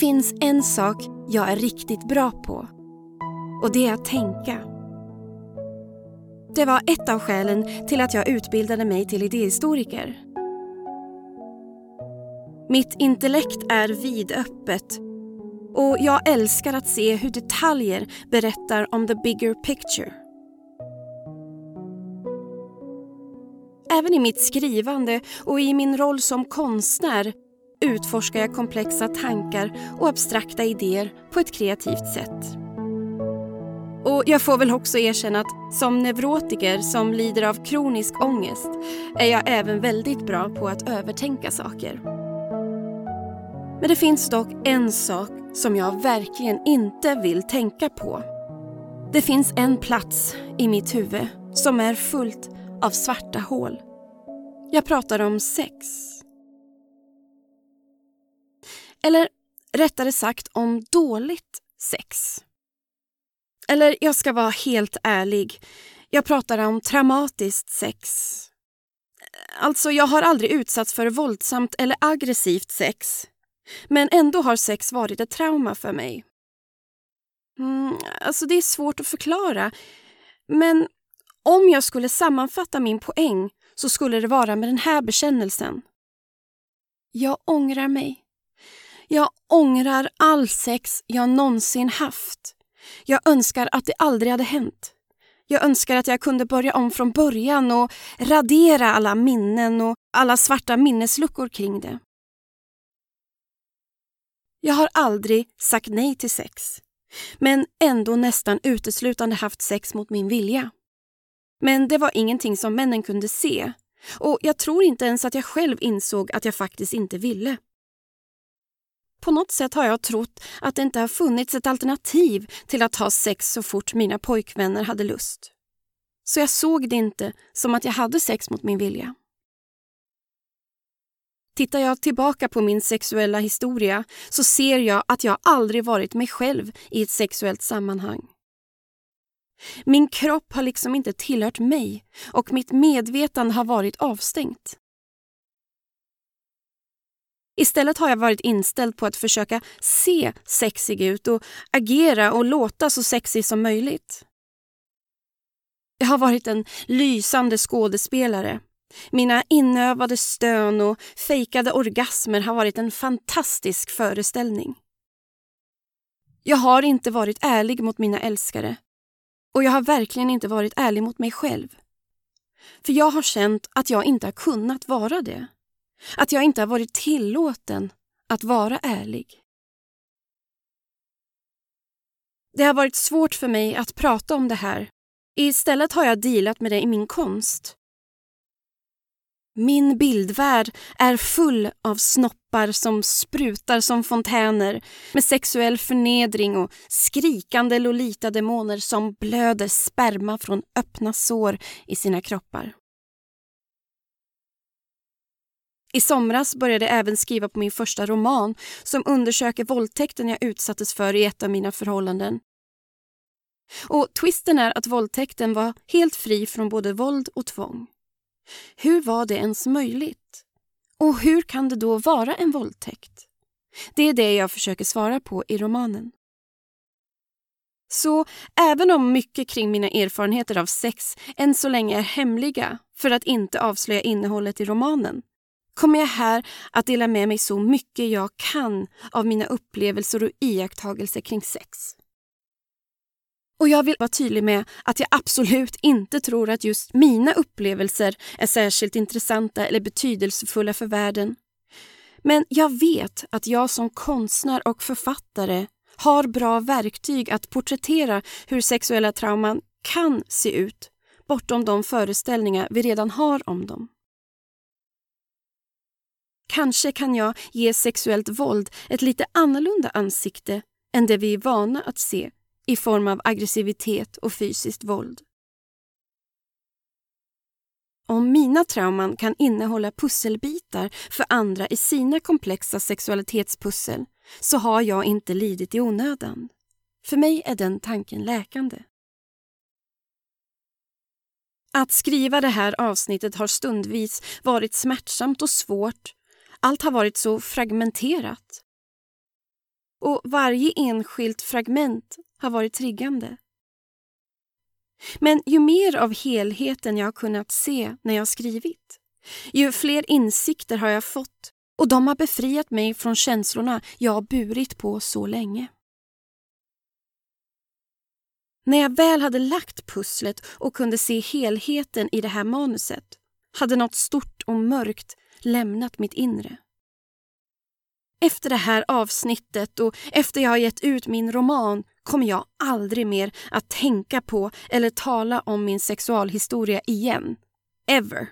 finns en sak jag är riktigt bra på. Och det är att tänka. Det var ett av skälen till att jag utbildade mig till idéhistoriker. Mitt intellekt är vidöppet och jag älskar att se hur detaljer berättar om the bigger picture. Även i mitt skrivande och i min roll som konstnär utforskar jag komplexa tankar och abstrakta idéer på ett kreativt sätt. Och jag får väl också erkänna att som neurotiker som lider av kronisk ångest är jag även väldigt bra på att övertänka saker. Men det finns dock en sak som jag verkligen inte vill tänka på. Det finns en plats i mitt huvud som är fullt av svarta hål. Jag pratar om sex. Eller rättare sagt om dåligt sex. Eller jag ska vara helt ärlig. Jag pratar om traumatiskt sex. Alltså, jag har aldrig utsatts för våldsamt eller aggressivt sex. Men ändå har sex varit ett trauma för mig. Mm, alltså, det är svårt att förklara. Men om jag skulle sammanfatta min poäng så skulle det vara med den här bekännelsen. Jag ångrar mig. Jag ångrar all sex jag någonsin haft. Jag önskar att det aldrig hade hänt. Jag önskar att jag kunde börja om från början och radera alla minnen och alla svarta minnesluckor kring det. Jag har aldrig sagt nej till sex, men ändå nästan uteslutande haft sex mot min vilja. Men det var ingenting som männen kunde se och jag tror inte ens att jag själv insåg att jag faktiskt inte ville. På något sätt har jag trott att det inte har funnits ett alternativ till att ha sex så fort mina pojkvänner hade lust. Så jag såg det inte som att jag hade sex mot min vilja. Tittar jag tillbaka på min sexuella historia så ser jag att jag aldrig varit mig själv i ett sexuellt sammanhang. Min kropp har liksom inte tillhört mig och mitt medvetande har varit avstängt. Istället har jag varit inställd på att försöka se sexig ut och agera och låta så sexig som möjligt. Jag har varit en lysande skådespelare. Mina inövade stön och fejkade orgasmer har varit en fantastisk föreställning. Jag har inte varit ärlig mot mina älskare och jag har verkligen inte varit ärlig mot mig själv. För jag har känt att jag inte har kunnat vara det. Att jag inte har varit tillåten att vara ärlig. Det har varit svårt för mig att prata om det här. Istället har jag dealat med det i min konst. Min bildvärld är full av snoppar som sprutar som fontäner med sexuell förnedring och skrikande Lolita-demoner som blöder sperma från öppna sår i sina kroppar. I somras började jag även skriva på min första roman som undersöker våldtäkten jag utsattes för i ett av mina förhållanden. Och twisten är att våldtäkten var helt fri från både våld och tvång. Hur var det ens möjligt? Och hur kan det då vara en våldtäkt? Det är det jag försöker svara på i romanen. Så även om mycket kring mina erfarenheter av sex än så länge är hemliga för att inte avslöja innehållet i romanen kommer jag här att dela med mig så mycket jag kan av mina upplevelser och iakttagelser kring sex. Och jag vill vara tydlig med att jag absolut inte tror att just mina upplevelser är särskilt intressanta eller betydelsefulla för världen. Men jag vet att jag som konstnär och författare har bra verktyg att porträttera hur sexuella trauman kan se ut bortom de föreställningar vi redan har om dem. Kanske kan jag ge sexuellt våld ett lite annorlunda ansikte än det vi är vana att se i form av aggressivitet och fysiskt våld. Om mina trauman kan innehålla pusselbitar för andra i sina komplexa sexualitetspussel så har jag inte lidit i onödan. För mig är den tanken läkande. Att skriva det här avsnittet har stundvis varit smärtsamt och svårt. Allt har varit så fragmenterat. och varje enskilt fragment har varit triggande. Men ju mer av helheten jag har kunnat se när jag skrivit, ju fler insikter har jag fått och de har befriat mig från känslorna jag burit på så länge. När jag väl hade lagt pusslet och kunde se helheten i det här manuset hade något stort och mörkt lämnat mitt inre. Efter det här avsnittet och efter jag har gett ut min roman kommer jag aldrig mer att tänka på eller tala om min sexualhistoria igen. Ever.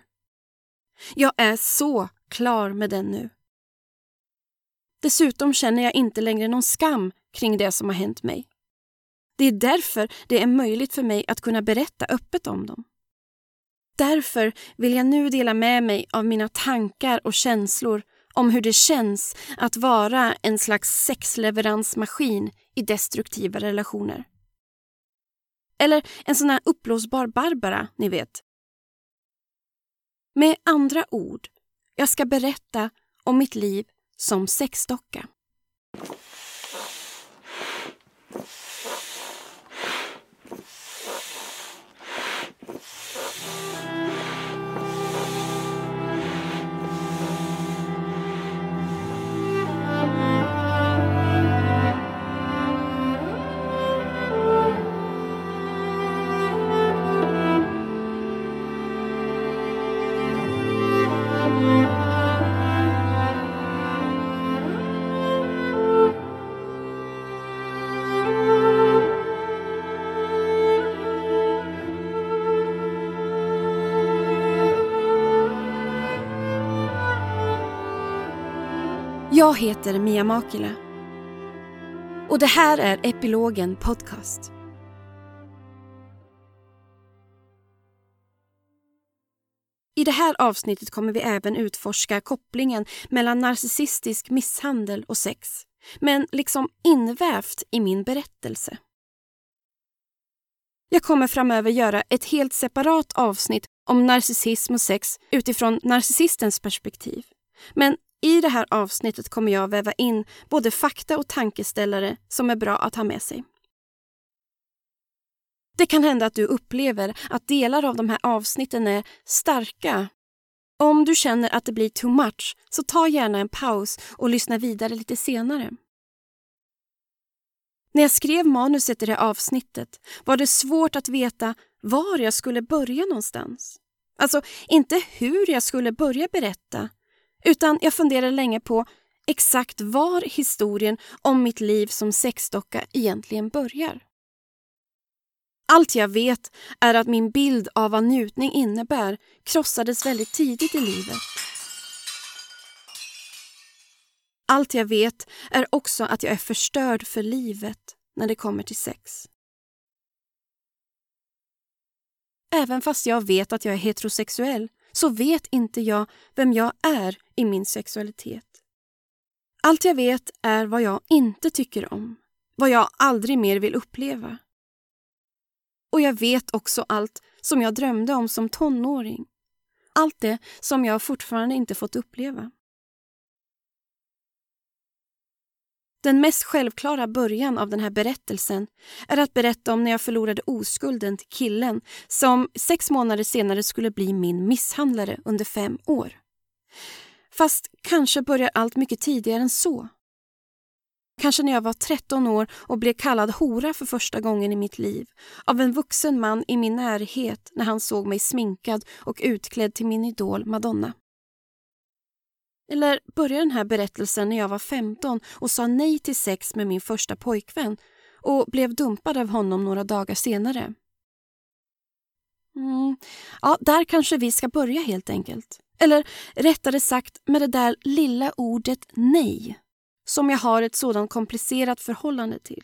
Jag är så klar med den nu. Dessutom känner jag inte längre någon skam kring det som har hänt mig. Det är därför det är möjligt för mig att kunna berätta öppet om dem. Därför vill jag nu dela med mig av mina tankar och känslor om hur det känns att vara en slags sexleveransmaskin i destruktiva relationer. Eller en sån här uppblåsbar Barbara, ni vet. Med andra ord, jag ska berätta om mitt liv som sexdocka. Jag heter Mia Makila. Och det här är Epilogen Podcast. I det här avsnittet kommer vi även utforska kopplingen mellan narcissistisk misshandel och sex, men liksom invävt i min berättelse. Jag kommer framöver göra ett helt separat avsnitt om narcissism och sex utifrån narcissistens perspektiv. Men i det här avsnittet kommer jag väva in både fakta och tankeställare som är bra att ha med sig. Det kan hända att du upplever att delar av de här avsnitten är starka. Om du känner att det blir too much, så ta gärna en paus och lyssna vidare lite senare. När jag skrev manuset i det här avsnittet var det svårt att veta var jag skulle börja någonstans. Alltså, inte hur jag skulle börja berätta, utan jag funderade länge på exakt var historien om mitt liv som sexdocka egentligen börjar. Allt jag vet är att min bild av vad njutning innebär krossades väldigt tidigt i livet. Allt jag vet är också att jag är förstörd för livet när det kommer till sex. Även fast jag vet att jag är heterosexuell så vet inte jag vem jag är i min sexualitet. Allt jag vet är vad jag inte tycker om, vad jag aldrig mer vill uppleva. Och jag vet också allt som jag drömde om som tonåring. Allt det som jag fortfarande inte fått uppleva. Den mest självklara början av den här berättelsen är att berätta om när jag förlorade oskulden till killen som sex månader senare skulle bli min misshandlare under fem år. Fast kanske börjar allt mycket tidigare än så. Kanske när jag var 13 år och blev kallad hora för första gången i mitt liv av en vuxen man i min närhet när han såg mig sminkad och utklädd till min idol Madonna. Eller börjar den här berättelsen när jag var 15 och sa nej till sex med min första pojkvän och blev dumpad av honom några dagar senare? Mm. Ja, där kanske vi ska börja helt enkelt. Eller rättare sagt med det där lilla ordet nej som jag har ett sådant komplicerat förhållande till.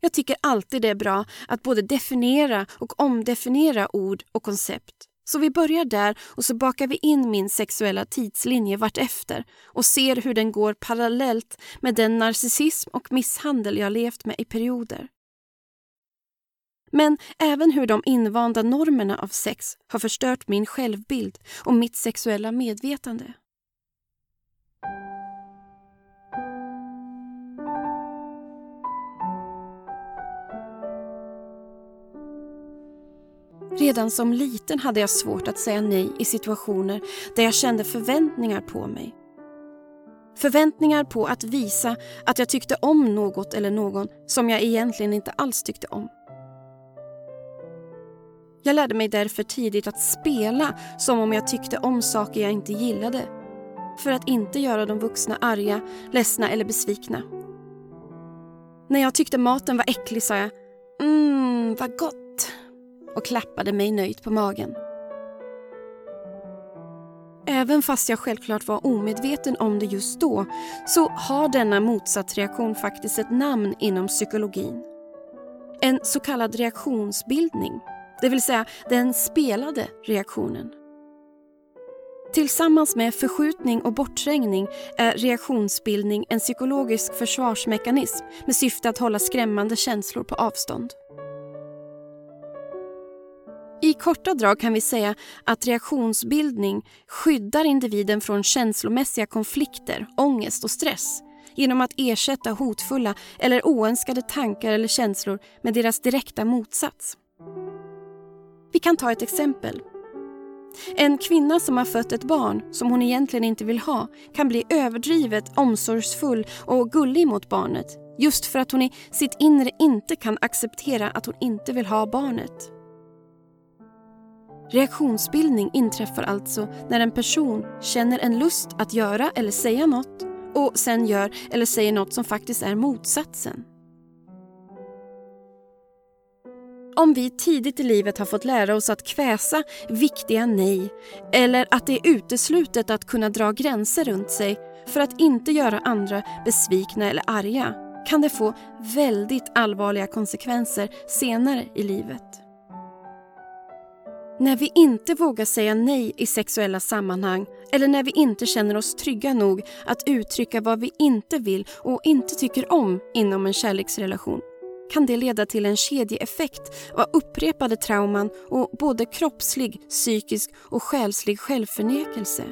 Jag tycker alltid det är bra att både definiera och omdefiniera ord och koncept. Så vi börjar där och så bakar vi in min sexuella tidslinje vartefter och ser hur den går parallellt med den narcissism och misshandel jag levt med i perioder. Men även hur de invanda normerna av sex har förstört min självbild och mitt sexuella medvetande. Redan som liten hade jag svårt att säga nej i situationer där jag kände förväntningar på mig. Förväntningar på att visa att jag tyckte om något eller någon som jag egentligen inte alls tyckte om. Jag lärde mig därför tidigt att spela som om jag tyckte om saker jag inte gillade. För att inte göra de vuxna arga, ledsna eller besvikna. När jag tyckte maten var äcklig sa jag “Mmm, vad gott” och klappade mig nöjt på magen. Även fast jag självklart var omedveten om det just då så har denna motsatsreaktion faktiskt ett namn inom psykologin. En så kallad reaktionsbildning, det vill säga den spelade reaktionen. Tillsammans med förskjutning och bortträngning är reaktionsbildning en psykologisk försvarsmekanism med syfte att hålla skrämmande känslor på avstånd. I korta drag kan vi säga att reaktionsbildning skyddar individen från känslomässiga konflikter, ångest och stress genom att ersätta hotfulla eller oönskade tankar eller känslor med deras direkta motsats. Vi kan ta ett exempel. En kvinna som har fött ett barn som hon egentligen inte vill ha kan bli överdrivet omsorgsfull och gullig mot barnet just för att hon i sitt inre inte kan acceptera att hon inte vill ha barnet. Reaktionsbildning inträffar alltså när en person känner en lust att göra eller säga något och sen gör eller säger något som faktiskt är motsatsen. Om vi tidigt i livet har fått lära oss att kväsa viktiga nej eller att det är uteslutet att kunna dra gränser runt sig för att inte göra andra besvikna eller arga kan det få väldigt allvarliga konsekvenser senare i livet. När vi inte vågar säga nej i sexuella sammanhang eller när vi inte känner oss trygga nog att uttrycka vad vi inte vill och inte tycker om inom en kärleksrelation kan det leda till en kedjeeffekt av upprepade trauman och både kroppslig, psykisk och själslig självförnekelse.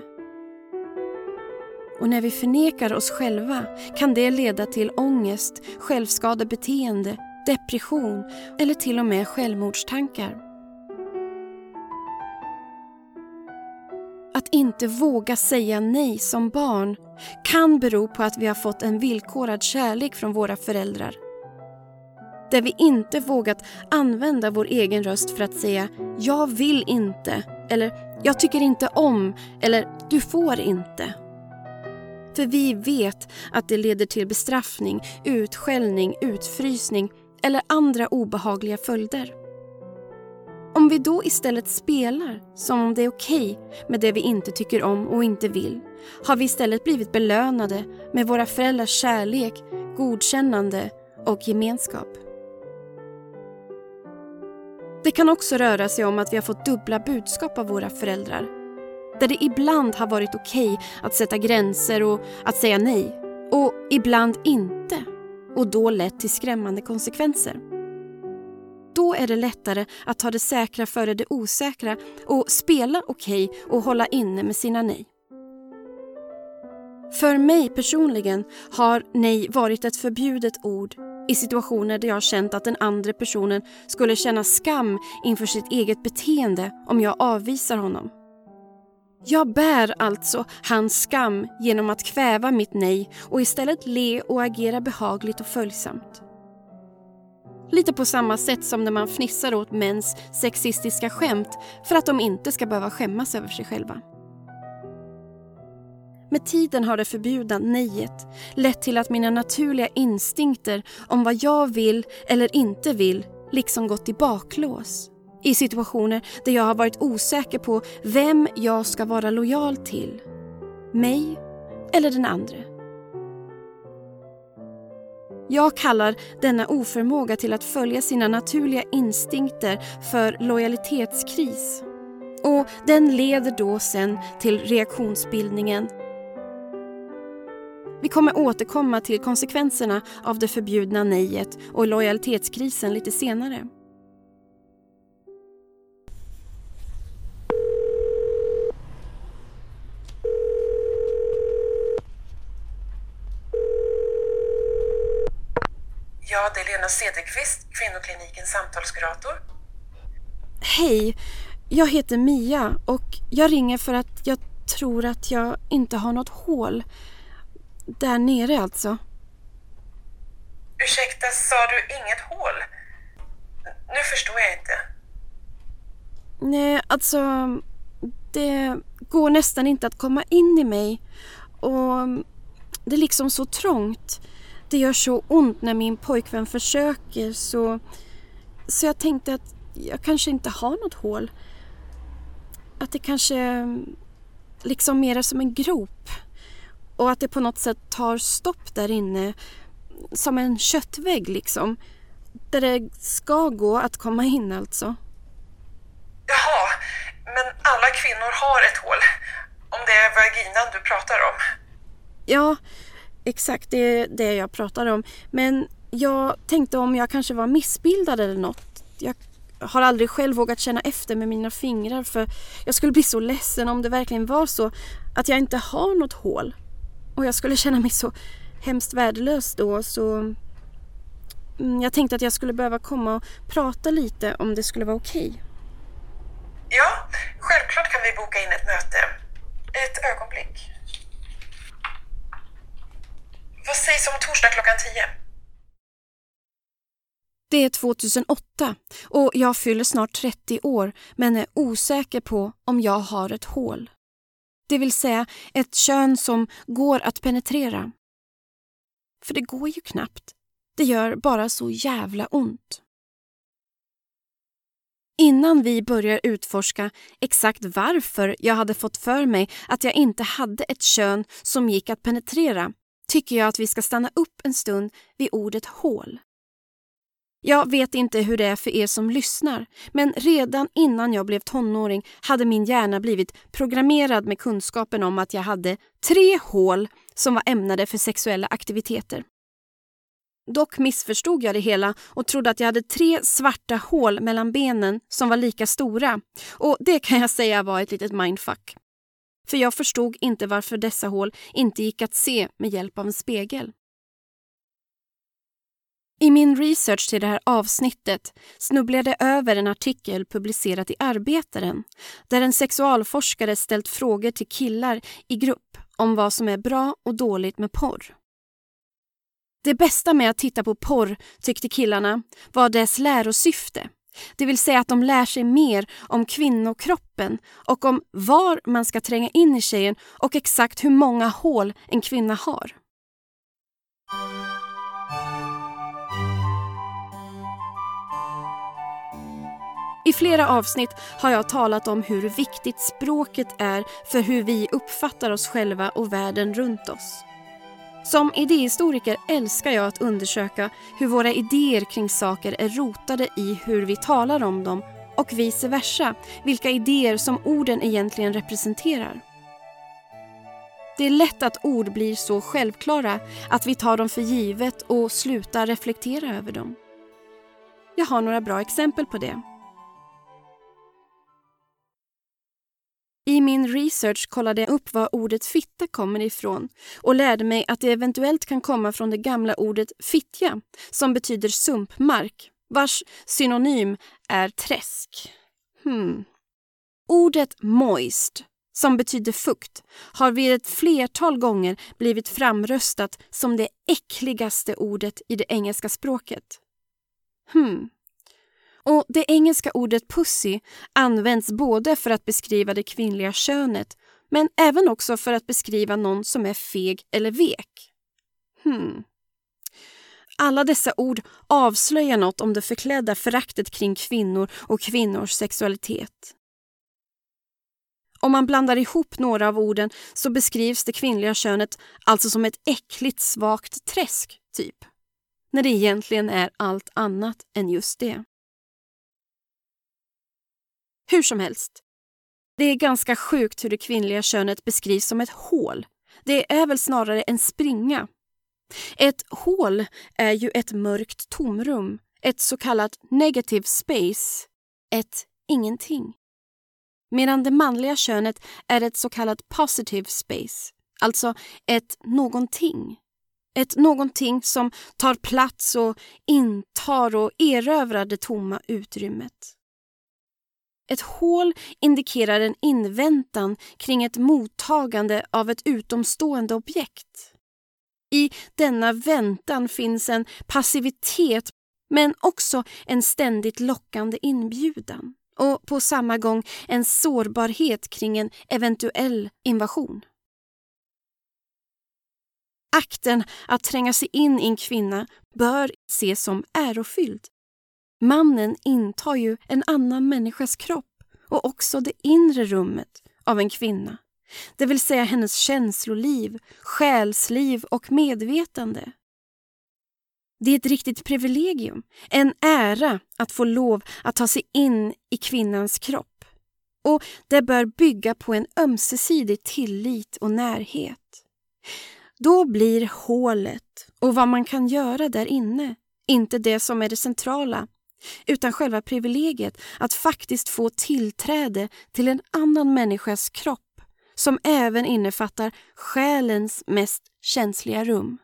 Och när vi förnekar oss själva kan det leda till ångest, självskadebeteende, depression eller till och med självmordstankar. Att inte våga säga nej som barn kan bero på att vi har fått en villkorad kärlek från våra föräldrar. Där vi inte vågat använda vår egen röst för att säga “jag vill inte” eller “jag tycker inte om” eller “du får inte”. För vi vet att det leder till bestraffning, utskällning, utfrysning eller andra obehagliga följder. Om vi då istället spelar som om det är okej okay med det vi inte tycker om och inte vill har vi istället blivit belönade med våra föräldrars kärlek, godkännande och gemenskap. Det kan också röra sig om att vi har fått dubbla budskap av våra föräldrar. Där det ibland har varit okej okay att sätta gränser och att säga nej och ibland inte och då lett till skrämmande konsekvenser. Då är det lättare att ta det säkra före det osäkra och spela okej okay och hålla inne med sina nej. För mig personligen har nej varit ett förbjudet ord i situationer där jag känt att den andra personen skulle känna skam inför sitt eget beteende om jag avvisar honom. Jag bär alltså hans skam genom att kväva mitt nej och istället le och agera behagligt och följsamt. Lite på samma sätt som när man fnissar åt mäns sexistiska skämt för att de inte ska behöva skämmas över sig själva. Med tiden har det förbjudna nejet lett till att mina naturliga instinkter om vad jag vill eller inte vill liksom gått i baklås. I situationer där jag har varit osäker på vem jag ska vara lojal till. Mig eller den andra. Jag kallar denna oförmåga till att följa sina naturliga instinkter för lojalitetskris. Och den leder då sen till reaktionsbildningen. Vi kommer återkomma till konsekvenserna av det förbjudna nejet och lojalitetskrisen lite senare. Ja, det är Lena Cederqvist, kvinnoklinikens samtalskurator. Hej, jag heter Mia och jag ringer för att jag tror att jag inte har något hål. Där nere alltså. Ursäkta, sa du inget hål? Nu förstår jag inte. Nej, alltså det går nästan inte att komma in i mig och det är liksom så trångt. Det gör så ont när min pojkvän försöker så, så jag tänkte att jag kanske inte har något hål. Att det kanske liksom mer är som en grop och att det på något sätt tar stopp där inne som en köttvägg liksom. Där det ska gå att komma in alltså. Jaha, men alla kvinnor har ett hål. Om det är vaginan du pratar om. Ja, exakt det är det jag pratar om. Men jag tänkte om jag kanske var missbildad eller något. Jag har aldrig själv vågat känna efter med mina fingrar för jag skulle bli så ledsen om det verkligen var så att jag inte har något hål. Och jag skulle känna mig så hemskt värdelös då så mm, jag tänkte att jag skulle behöva komma och prata lite om det skulle vara okej. Okay. Ja, självklart kan vi boka in ett möte. Ett ögonblick. Vad sägs om torsdag klockan tio? Det är 2008 och jag fyller snart 30 år men är osäker på om jag har ett hål. Det vill säga ett kön som går att penetrera. För det går ju knappt. Det gör bara så jävla ont. Innan vi börjar utforska exakt varför jag hade fått för mig att jag inte hade ett kön som gick att penetrera tycker jag att vi ska stanna upp en stund vid ordet hål. Jag vet inte hur det är för er som lyssnar, men redan innan jag blev tonåring hade min hjärna blivit programmerad med kunskapen om att jag hade tre hål som var ämnade för sexuella aktiviteter. Dock missförstod jag det hela och trodde att jag hade tre svarta hål mellan benen som var lika stora. Och det kan jag säga var ett litet mindfuck. För jag förstod inte varför dessa hål inte gick att se med hjälp av en spegel. I min research till det här avsnittet snubblade jag över en artikel publicerad i Arbetaren där en sexualforskare ställt frågor till killar i grupp om vad som är bra och dåligt med porr. Det bästa med att titta på porr, tyckte killarna, var dess lärosyfte. Det vill säga att de lär sig mer om kvinnokroppen och om var man ska tränga in i tjejen och exakt hur många hål en kvinna har. I flera avsnitt har jag talat om hur viktigt språket är för hur vi uppfattar oss själva och världen runt oss. Som idéhistoriker älskar jag att undersöka hur våra idéer kring saker är rotade i hur vi talar om dem och vice versa, vilka idéer som orden egentligen representerar. Det är lätt att ord blir så självklara att vi tar dem för givet och slutar reflektera över dem. Jag har några bra exempel på det. I min research kollade jag upp var ordet fitta kommer ifrån och lärde mig att det eventuellt kan komma från det gamla ordet fittja som betyder sumpmark, vars synonym är träsk. Hmm. Ordet moist, som betyder fukt, har vid ett flertal gånger blivit framröstat som det äckligaste ordet i det engelska språket. Hmm. Och Det engelska ordet pussy används både för att beskriva det kvinnliga könet men även också för att beskriva någon som är feg eller vek. Hmm. Alla dessa ord avslöjar något om det förklädda föraktet kring kvinnor och kvinnors sexualitet. Om man blandar ihop några av orden så beskrivs det kvinnliga könet alltså som ett äckligt svagt träsk, typ. När det egentligen är allt annat än just det. Hur som helst. Det är ganska sjukt hur det kvinnliga könet beskrivs som ett hål. Det är väl snarare en springa. Ett hål är ju ett mörkt tomrum, ett så kallat negative space, ett ingenting. Medan det manliga könet är ett så kallat positive space, alltså ett någonting. Ett någonting som tar plats och intar och erövrar det tomma utrymmet. Ett hål indikerar en inväntan kring ett mottagande av ett utomstående objekt. I denna väntan finns en passivitet men också en ständigt lockande inbjudan och på samma gång en sårbarhet kring en eventuell invasion. Akten att tränga sig in i en kvinna bör ses som ärofylld. Mannen intar ju en annan människas kropp och också det inre rummet av en kvinna. Det vill säga hennes känsloliv, själsliv och medvetande. Det är ett riktigt privilegium, en ära att få lov att ta sig in i kvinnans kropp. Och det bör bygga på en ömsesidig tillit och närhet. Då blir hålet och vad man kan göra där inne inte det som är det centrala utan själva privilegiet att faktiskt få tillträde till en annan människas kropp som även innefattar själens mest känsliga rum.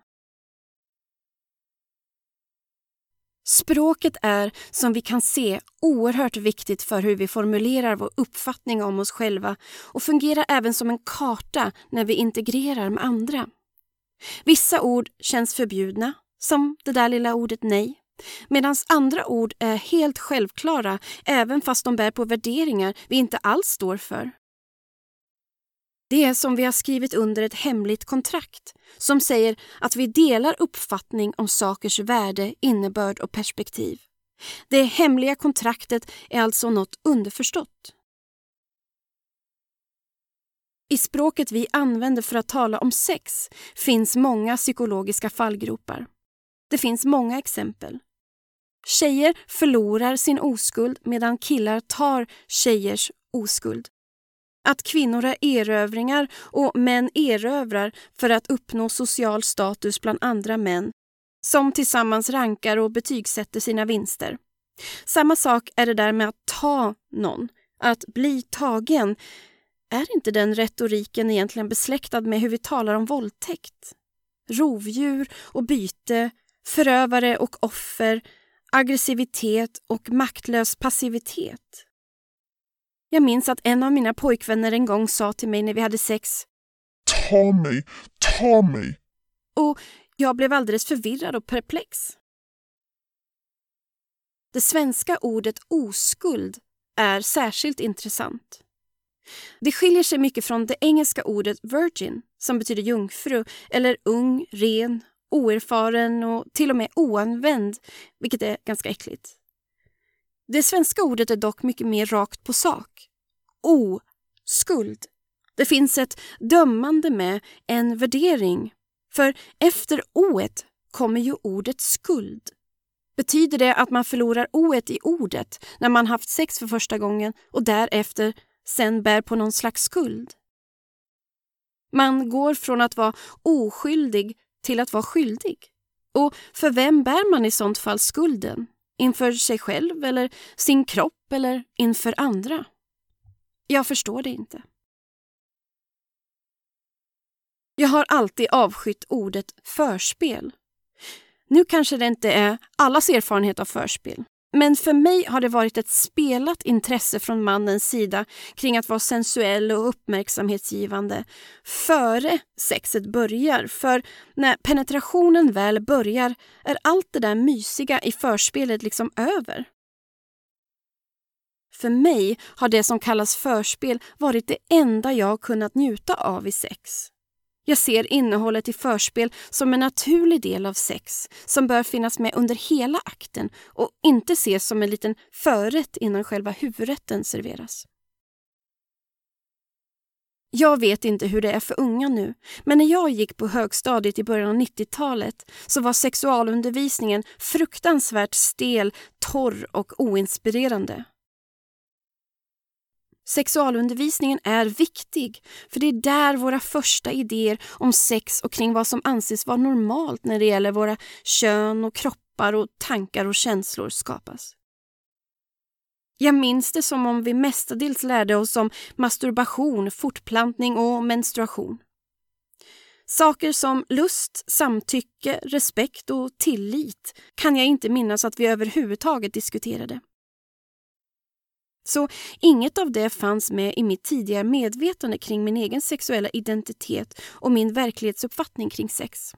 Språket är, som vi kan se, oerhört viktigt för hur vi formulerar vår uppfattning om oss själva och fungerar även som en karta när vi integrerar med andra. Vissa ord känns förbjudna, som det där lilla ordet nej, medan andra ord är helt självklara även fast de bär på värderingar vi inte alls står för. Det är som vi har skrivit under ett hemligt kontrakt som säger att vi delar uppfattning om sakers värde, innebörd och perspektiv. Det hemliga kontraktet är alltså något underförstått. I språket vi använder för att tala om sex finns många psykologiska fallgropar. Det finns många exempel. Tjejer förlorar sin oskuld medan killar tar tjejers oskuld. Att kvinnor är erövringar och män erövrar för att uppnå social status bland andra män som tillsammans rankar och betygsätter sina vinster. Samma sak är det där med att ta någon, att bli tagen. Är inte den retoriken egentligen besläktad med hur vi talar om våldtäkt? Rovdjur och byte, förövare och offer, aggressivitet och maktlös passivitet. Jag minns att en av mina pojkvänner en gång sa till mig när vi hade sex Ta mig, ta mig! Och jag blev alldeles förvirrad och perplex. Det svenska ordet oskuld är särskilt intressant. Det skiljer sig mycket från det engelska ordet virgin som betyder jungfru eller ung, ren, oerfaren och till och med oanvänd, vilket är ganska äckligt. Det svenska ordet är dock mycket mer rakt på sak. Oskuld. Det finns ett dömande med en värdering. För efter oet kommer ju ordet skuld. Betyder det att man förlorar oet i ordet när man haft sex för första gången och därefter sen bär på någon slags skuld? Man går från att vara oskyldig till att vara skyldig. Och för vem bär man i sånt fall skulden? Inför sig själv eller sin kropp eller inför andra? Jag förstår det inte. Jag har alltid avskytt ordet förspel. Nu kanske det inte är allas erfarenhet av förspel. Men för mig har det varit ett spelat intresse från mannens sida kring att vara sensuell och uppmärksamhetsgivande före sexet börjar. För när penetrationen väl börjar är allt det där mysiga i förspelet liksom över. För mig har det som kallas förspel varit det enda jag kunnat njuta av i sex. Jag ser innehållet i förspel som en naturlig del av sex som bör finnas med under hela akten och inte ses som en liten förrätt innan själva huvudrätten serveras. Jag vet inte hur det är för unga nu, men när jag gick på högstadiet i början av 90-talet så var sexualundervisningen fruktansvärt stel, torr och oinspirerande. Sexualundervisningen är viktig för det är där våra första idéer om sex och kring vad som anses vara normalt när det gäller våra kön och kroppar och tankar och känslor skapas. Jag minns det som om vi mestadels lärde oss om masturbation, fortplantning och menstruation. Saker som lust, samtycke, respekt och tillit kan jag inte minnas att vi överhuvudtaget diskuterade. Så inget av det fanns med i mitt tidigare medvetande kring min egen sexuella identitet och min verklighetsuppfattning kring sex.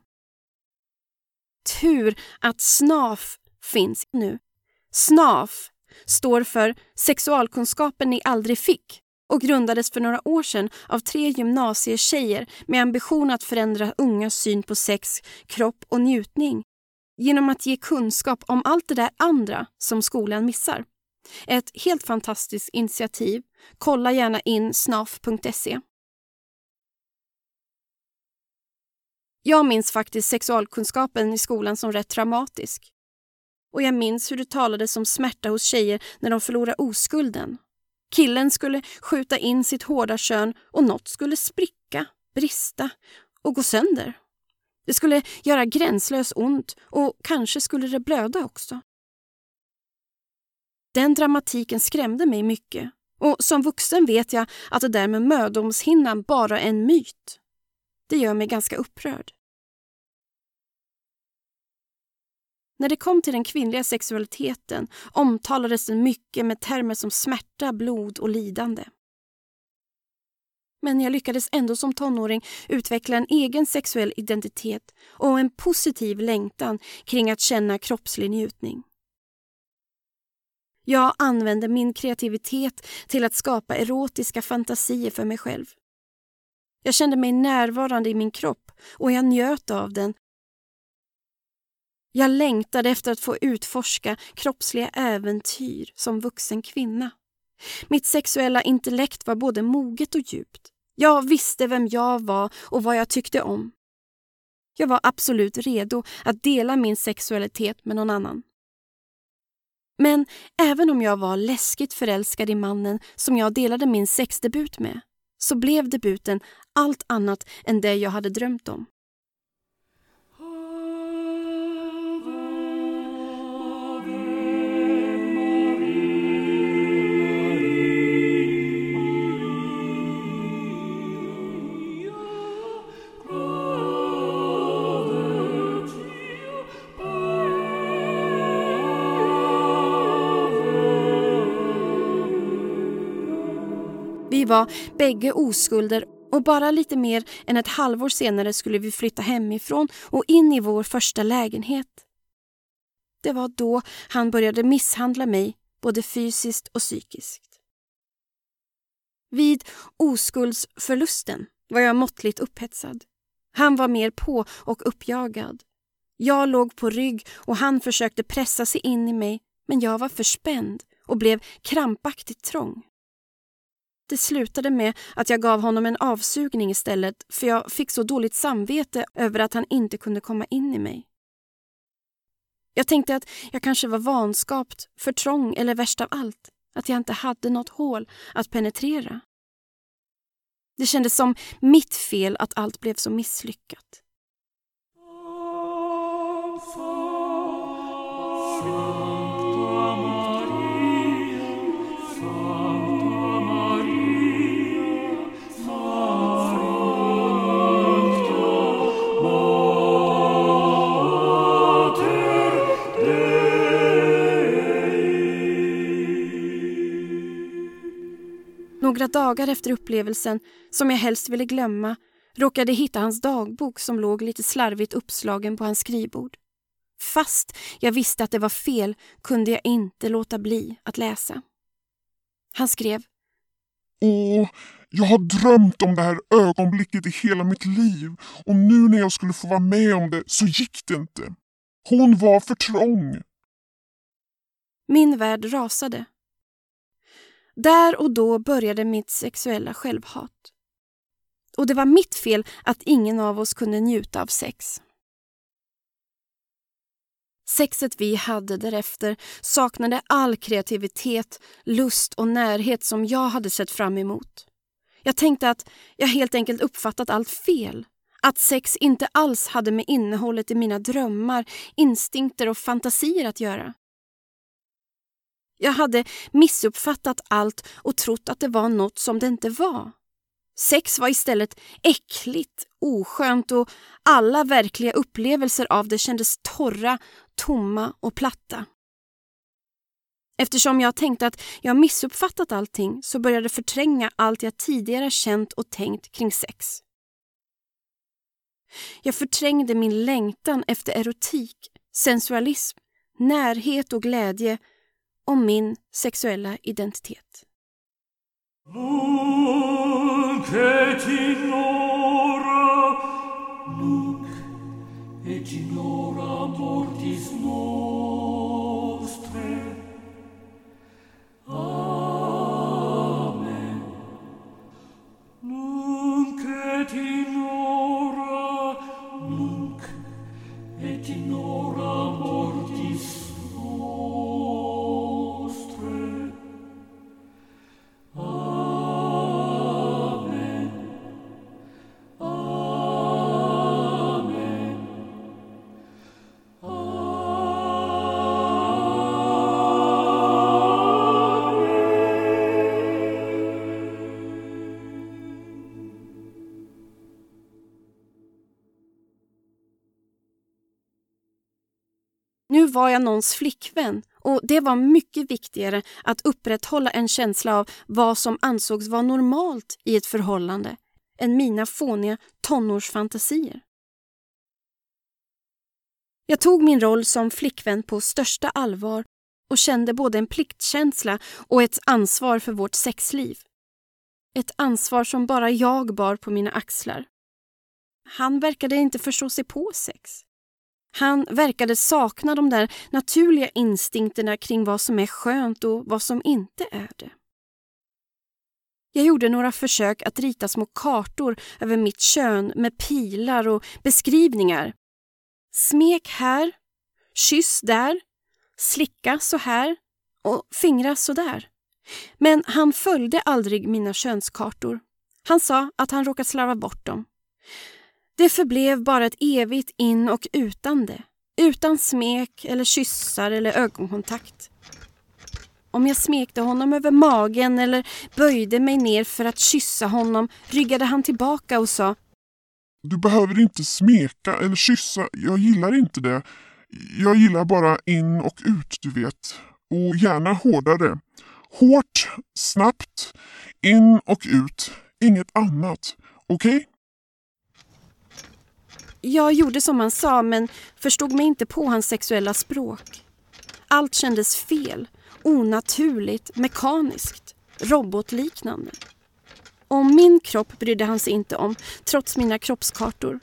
Tur att SNAF finns nu. SNAF står för Sexualkunskapen ni aldrig fick och grundades för några år sedan av tre gymnasietjejer med ambition att förändra ungas syn på sex, kropp och njutning genom att ge kunskap om allt det där andra som skolan missar. Ett helt fantastiskt initiativ. Kolla gärna in snaf.se. Jag minns faktiskt sexualkunskapen i skolan som rätt traumatisk. Och jag minns hur det talades om smärta hos tjejer när de förlorar oskulden. Killen skulle skjuta in sitt hårda kön och något skulle spricka, brista och gå sönder. Det skulle göra gränslöst ont och kanske skulle det blöda också. Den dramatiken skrämde mig mycket och som vuxen vet jag att det där med mödomshinnan bara är en myt. Det gör mig ganska upprörd. När det kom till den kvinnliga sexualiteten omtalades den mycket med termer som smärta, blod och lidande. Men jag lyckades ändå som tonåring utveckla en egen sexuell identitet och en positiv längtan kring att känna kroppslig njutning. Jag använde min kreativitet till att skapa erotiska fantasier för mig själv. Jag kände mig närvarande i min kropp och jag njöt av den. Jag längtade efter att få utforska kroppsliga äventyr som vuxen kvinna. Mitt sexuella intellekt var både moget och djupt. Jag visste vem jag var och vad jag tyckte om. Jag var absolut redo att dela min sexualitet med någon annan. Men även om jag var läskigt förälskad i mannen som jag delade min sexdebut med så blev debuten allt annat än det jag hade drömt om. Var bägge oskulder och bara lite mer än ett halvår senare skulle vi flytta hemifrån och in i vår första lägenhet. Det var då han började misshandla mig, både fysiskt och psykiskt. Vid oskuldsförlusten var jag måttligt upphetsad. Han var mer på och uppjagad. Jag låg på rygg och han försökte pressa sig in i mig men jag var för spänd och blev krampaktigt trång. Det slutade med att jag gav honom en avsugning istället för jag fick så dåligt samvete över att han inte kunde komma in i mig. Jag tänkte att jag kanske var vanskapt, för trång eller värst av allt, att jag inte hade något hål att penetrera. Det kändes som mitt fel att allt blev så misslyckat. Några dagar efter upplevelsen, som jag helst ville glömma, råkade hitta hans dagbok som låg lite slarvigt uppslagen på hans skrivbord. Fast jag visste att det var fel kunde jag inte låta bli att läsa. Han skrev. Åh, jag har drömt om det här ögonblicket i hela mitt liv och nu när jag skulle få vara med om det så gick det inte. Hon var för trång. Min värld rasade. Där och då började mitt sexuella självhat. Och det var mitt fel att ingen av oss kunde njuta av sex. Sexet vi hade därefter saknade all kreativitet, lust och närhet som jag hade sett fram emot. Jag tänkte att jag helt enkelt uppfattat allt fel. Att sex inte alls hade med innehållet i mina drömmar, instinkter och fantasier att göra. Jag hade missuppfattat allt och trott att det var något som det inte var. Sex var istället äckligt, oskönt och alla verkliga upplevelser av det kändes torra, tomma och platta. Eftersom jag tänkte att jag missuppfattat allting så började jag förtränga allt jag tidigare känt och tänkt kring sex. Jag förträngde min längtan efter erotik, sensualism, närhet och glädje om min sexuella identitet. Nunc et in hora, nunc et in hora mortis nostre. Jag någons flickvän och det var mycket viktigare att upprätthålla en känsla av vad som ansågs vara normalt i ett förhållande än mina fåniga tonårsfantasier. Jag tog min roll som flickvän på största allvar och kände både en pliktkänsla och ett ansvar för vårt sexliv. Ett ansvar som bara jag bar på mina axlar. Han verkade inte förstå sig på sex. Han verkade sakna de där naturliga instinkterna kring vad som är skönt och vad som inte är det. Jag gjorde några försök att rita små kartor över mitt kön med pilar och beskrivningar. Smek här, kyss där, slicka så här och fingra så där. Men han följde aldrig mina könskartor. Han sa att han råkat slarva bort dem. Det förblev bara ett evigt in och utande. Utan smek eller kyssar eller ögonkontakt. Om jag smekte honom över magen eller böjde mig ner för att kyssa honom ryggade han tillbaka och sa Du behöver inte smeka eller kyssa, jag gillar inte det. Jag gillar bara in och ut, du vet. Och gärna hårdare. Hårt, snabbt, in och ut. Inget annat. Okej? Okay? Jag gjorde som han sa men förstod mig inte på hans sexuella språk. Allt kändes fel, onaturligt, mekaniskt, robotliknande. Om min kropp brydde han sig inte om, trots mina kroppskartor.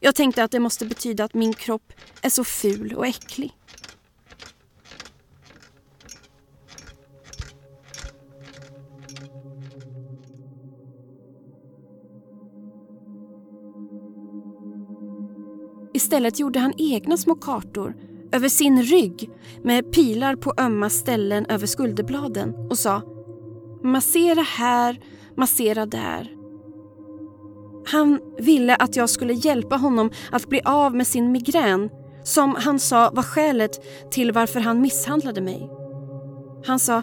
Jag tänkte att det måste betyda att min kropp är så ful och äcklig. Istället gjorde han egna små kartor över sin rygg med pilar på ömma ställen över skulderbladen och sa Massera här, massera där. Han ville att jag skulle hjälpa honom att bli av med sin migrän som han sa var skälet till varför han misshandlade mig. Han sa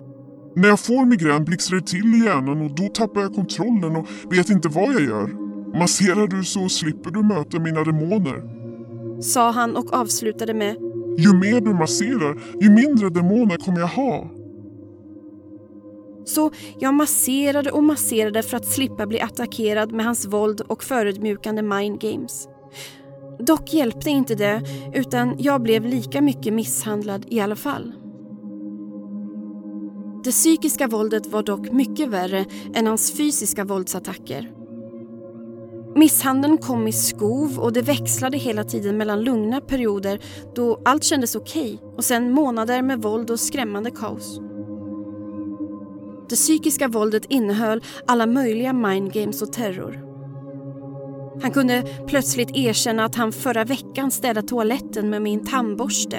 När jag får migrän blixtrar det till i hjärnan och då tappar jag kontrollen och vet inte vad jag gör. Masserar du så slipper du möta mina demoner sa han och avslutade med Ju mer du masserar, ju mindre demoner kommer jag ha. Så jag masserade och masserade för att slippa bli attackerad med hans våld och förödmjukande mind games. Dock hjälpte inte det, utan jag blev lika mycket misshandlad i alla fall. Det psykiska våldet var dock mycket värre än hans fysiska våldsattacker. Misshandeln kom i skov och det växlade hela tiden mellan lugna perioder då allt kändes okej okay, och sen månader med våld och skrämmande kaos. Det psykiska våldet innehöll alla möjliga mindgames och terror. Han kunde plötsligt erkänna att han förra veckan städat toaletten med min tandborste.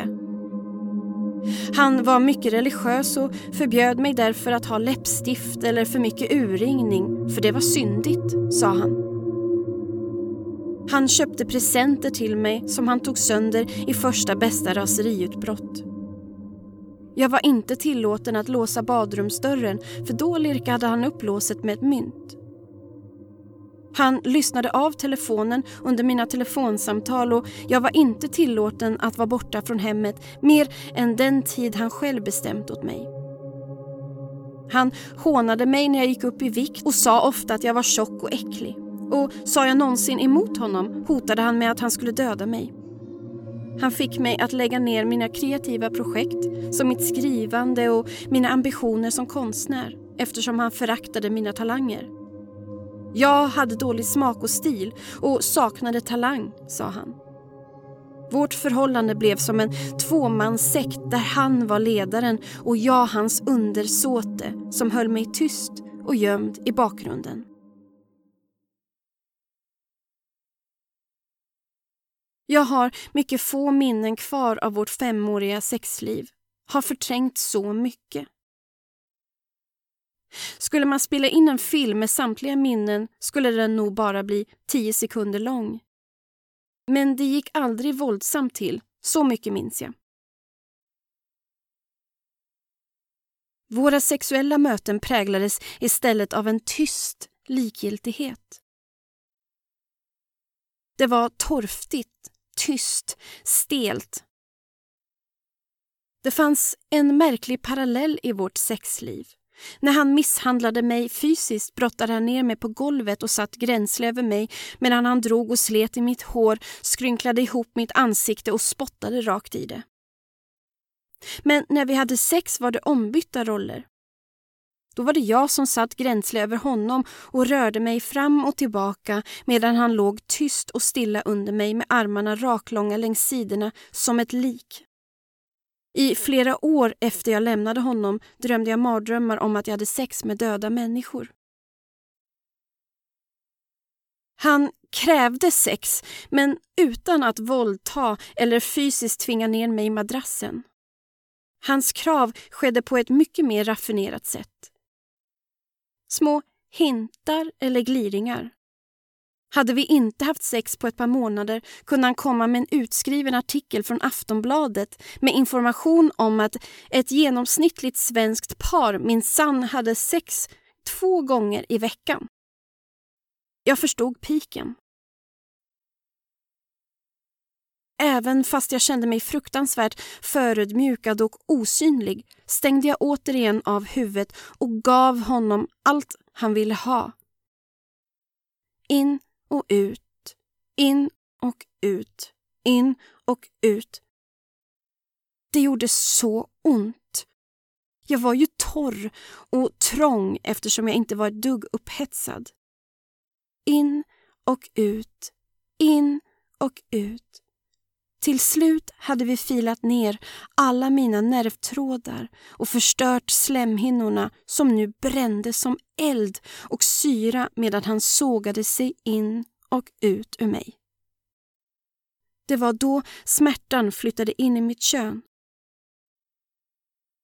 Han var mycket religiös och förbjöd mig därför att ha läppstift eller för mycket urringning, för det var syndigt, sa han. Han köpte presenter till mig som han tog sönder i första bästa raseriutbrott. Jag var inte tillåten att låsa badrumsdörren för då lirkade han upp låset med ett mynt. Han lyssnade av telefonen under mina telefonsamtal och jag var inte tillåten att vara borta från hemmet mer än den tid han själv bestämt åt mig. Han hånade mig när jag gick upp i vikt och sa ofta att jag var tjock och äcklig. Och sa jag någonsin emot honom hotade han med att han skulle döda mig. Han fick mig att lägga ner mina kreativa projekt som mitt skrivande och mina ambitioner som konstnär eftersom han föraktade mina talanger. Jag hade dålig smak och stil och saknade talang, sa han. Vårt förhållande blev som en tvåmanssekt där han var ledaren och jag hans undersåte som höll mig tyst och gömd i bakgrunden. Jag har mycket få minnen kvar av vårt femåriga sexliv. Har förträngt så mycket. Skulle man spela in en film med samtliga minnen skulle den nog bara bli tio sekunder lång. Men det gick aldrig våldsamt till, så mycket minns jag. Våra sexuella möten präglades istället av en tyst likgiltighet. Det var torftigt, tyst, stelt. Det fanns en märklig parallell i vårt sexliv. När han misshandlade mig fysiskt brottade han ner mig på golvet och satt gränsle över mig medan han drog och slet i mitt hår, skrynklade ihop mitt ansikte och spottade rakt i det. Men när vi hade sex var det ombytta roller. Då var det jag som satt gränsle över honom och rörde mig fram och tillbaka medan han låg tyst och stilla under mig med armarna raklånga längs sidorna som ett lik. I flera år efter jag lämnade honom drömde jag mardrömmar om att jag hade sex med döda människor. Han krävde sex, men utan att våldta eller fysiskt tvinga ner mig i madrassen. Hans krav skedde på ett mycket mer raffinerat sätt. Små hintar eller gliringar. Hade vi inte haft sex på ett par månader kunde han komma med en utskriven artikel från Aftonbladet med information om att ett genomsnittligt svenskt par minsann hade sex två gånger i veckan. Jag förstod piken. Även fast jag kände mig fruktansvärt förödmjukad och osynlig stängde jag återigen av huvudet och gav honom allt han ville ha. In och ut, in och ut, in och ut. Det gjorde så ont. Jag var ju torr och trång eftersom jag inte var ett dugg upphetsad. In och ut, in och ut. Till slut hade vi filat ner alla mina nervtrådar och förstört slemhinnorna som nu brände som eld och syra medan han sågade sig in och ut ur mig. Det var då smärtan flyttade in i mitt kön.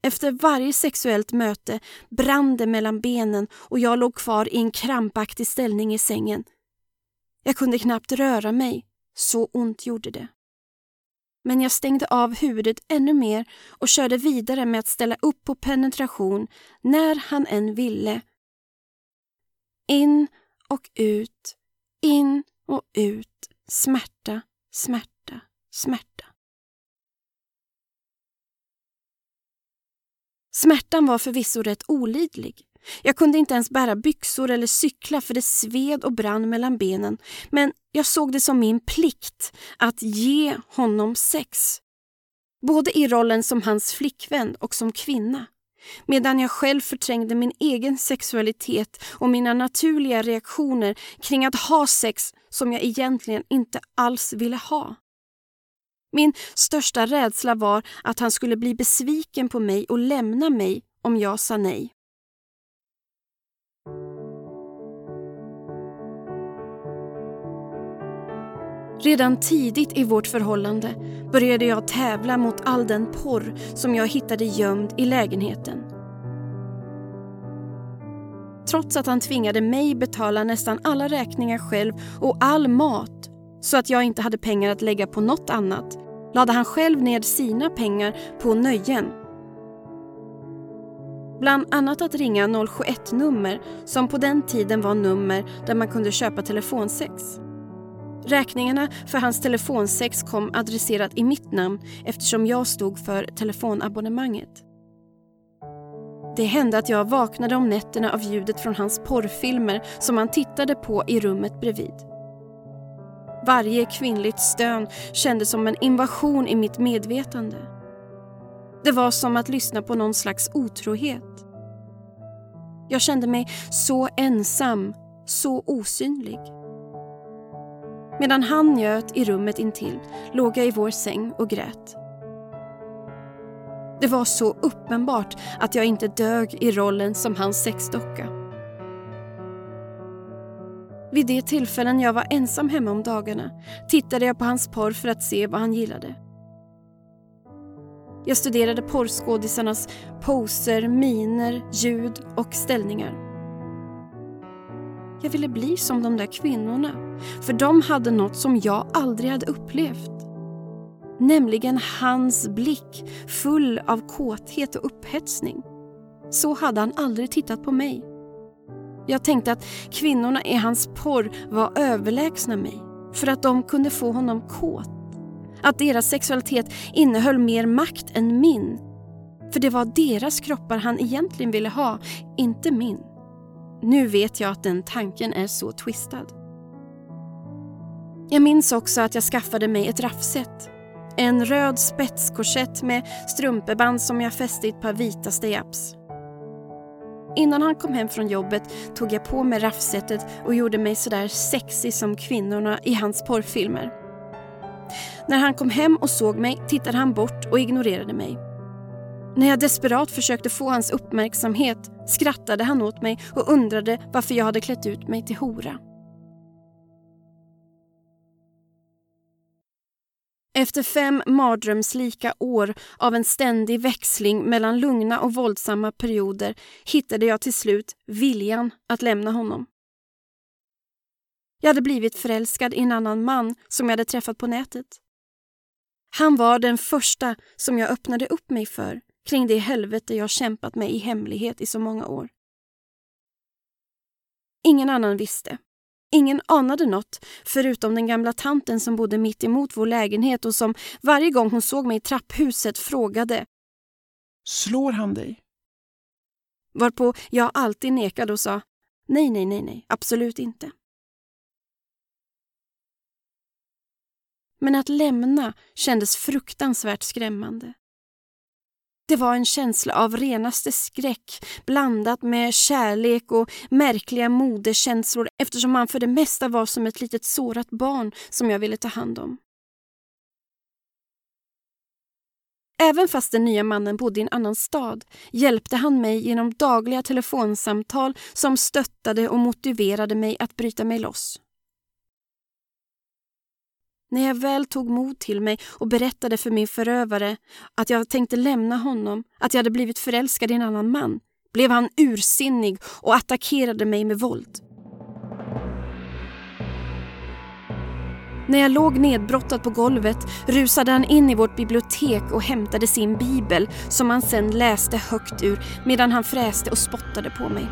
Efter varje sexuellt möte brann det mellan benen och jag låg kvar i en krampaktig ställning i sängen. Jag kunde knappt röra mig, så ont gjorde det. Men jag stängde av huvudet ännu mer och körde vidare med att ställa upp på penetration när han än ville. In och ut, in och ut, smärta, smärta, smärta. Smärtan var förvisso rätt olidlig. Jag kunde inte ens bära byxor eller cykla för det sved och brann mellan benen. Men jag såg det som min plikt att ge honom sex. Både i rollen som hans flickvän och som kvinna. Medan jag själv förträngde min egen sexualitet och mina naturliga reaktioner kring att ha sex som jag egentligen inte alls ville ha. Min största rädsla var att han skulle bli besviken på mig och lämna mig om jag sa nej. Redan tidigt i vårt förhållande började jag tävla mot all den porr som jag hittade gömd i lägenheten. Trots att han tvingade mig betala nästan alla räkningar själv och all mat så att jag inte hade pengar att lägga på något annat lade han själv ned sina pengar på nöjen. Bland annat att ringa 071-nummer som på den tiden var nummer där man kunde köpa telefonsex. Räkningarna för hans telefonsex kom adresserat i mitt namn eftersom jag stod för telefonabonnemanget. Det hände att jag vaknade om nätterna av ljudet från hans porrfilmer som han tittade på i rummet bredvid. Varje kvinnligt stön kändes som en invasion i mitt medvetande. Det var som att lyssna på någon slags otrohet. Jag kände mig så ensam, så osynlig. Medan han njöt i rummet intill låg jag i vår säng och grät. Det var så uppenbart att jag inte dög i rollen som hans sexdocka. Vid de tillfällen jag var ensam hemma om dagarna tittade jag på hans porr för att se vad han gillade. Jag studerade porrskådisarnas poser, miner, ljud och ställningar. Jag ville bli som de där kvinnorna, för de hade något som jag aldrig hade upplevt. Nämligen hans blick full av kåthet och upphetsning. Så hade han aldrig tittat på mig. Jag tänkte att kvinnorna i hans porr var överlägsna mig för att de kunde få honom kåt. Att deras sexualitet innehöll mer makt än min. För det var deras kroppar han egentligen ville ha, inte min. Nu vet jag att den tanken är så twistad. Jag minns också att jag skaffade mig ett raffset. En röd spetskorsett med strumpeband som jag fäste i ett par vita stejaps. Innan han kom hem från jobbet tog jag på mig raffsetet och gjorde mig sådär sexig som kvinnorna i hans porrfilmer. När han kom hem och såg mig tittade han bort och ignorerade mig. När jag desperat försökte få hans uppmärksamhet skrattade han åt mig och undrade varför jag hade klätt ut mig till hora. Efter fem mardrömslika år av en ständig växling mellan lugna och våldsamma perioder hittade jag till slut viljan att lämna honom. Jag hade blivit förälskad i en annan man som jag hade träffat på nätet. Han var den första som jag öppnade upp mig för kring det helvete jag kämpat med i hemlighet i så många år. Ingen annan visste. Ingen anade något förutom den gamla tanten som bodde mitt emot vår lägenhet och som varje gång hon såg mig i trapphuset frågade Slår han dig? Varpå jag alltid nekade och sa nej, nej, nej, nej, absolut inte. Men att lämna kändes fruktansvärt skrämmande. Det var en känsla av renaste skräck blandat med kärlek och märkliga moderskänslor eftersom han för det mesta var som ett litet sårat barn som jag ville ta hand om. Även fast den nya mannen bodde i en annan stad hjälpte han mig genom dagliga telefonsamtal som stöttade och motiverade mig att bryta mig loss. När jag väl tog mod till mig och berättade för min förövare att jag tänkte lämna honom, att jag hade blivit förälskad i en annan man, blev han ursinnig och attackerade mig med våld. När jag låg nedbrottad på golvet rusade han in i vårt bibliotek och hämtade sin bibel som han sen läste högt ur medan han fräste och spottade på mig.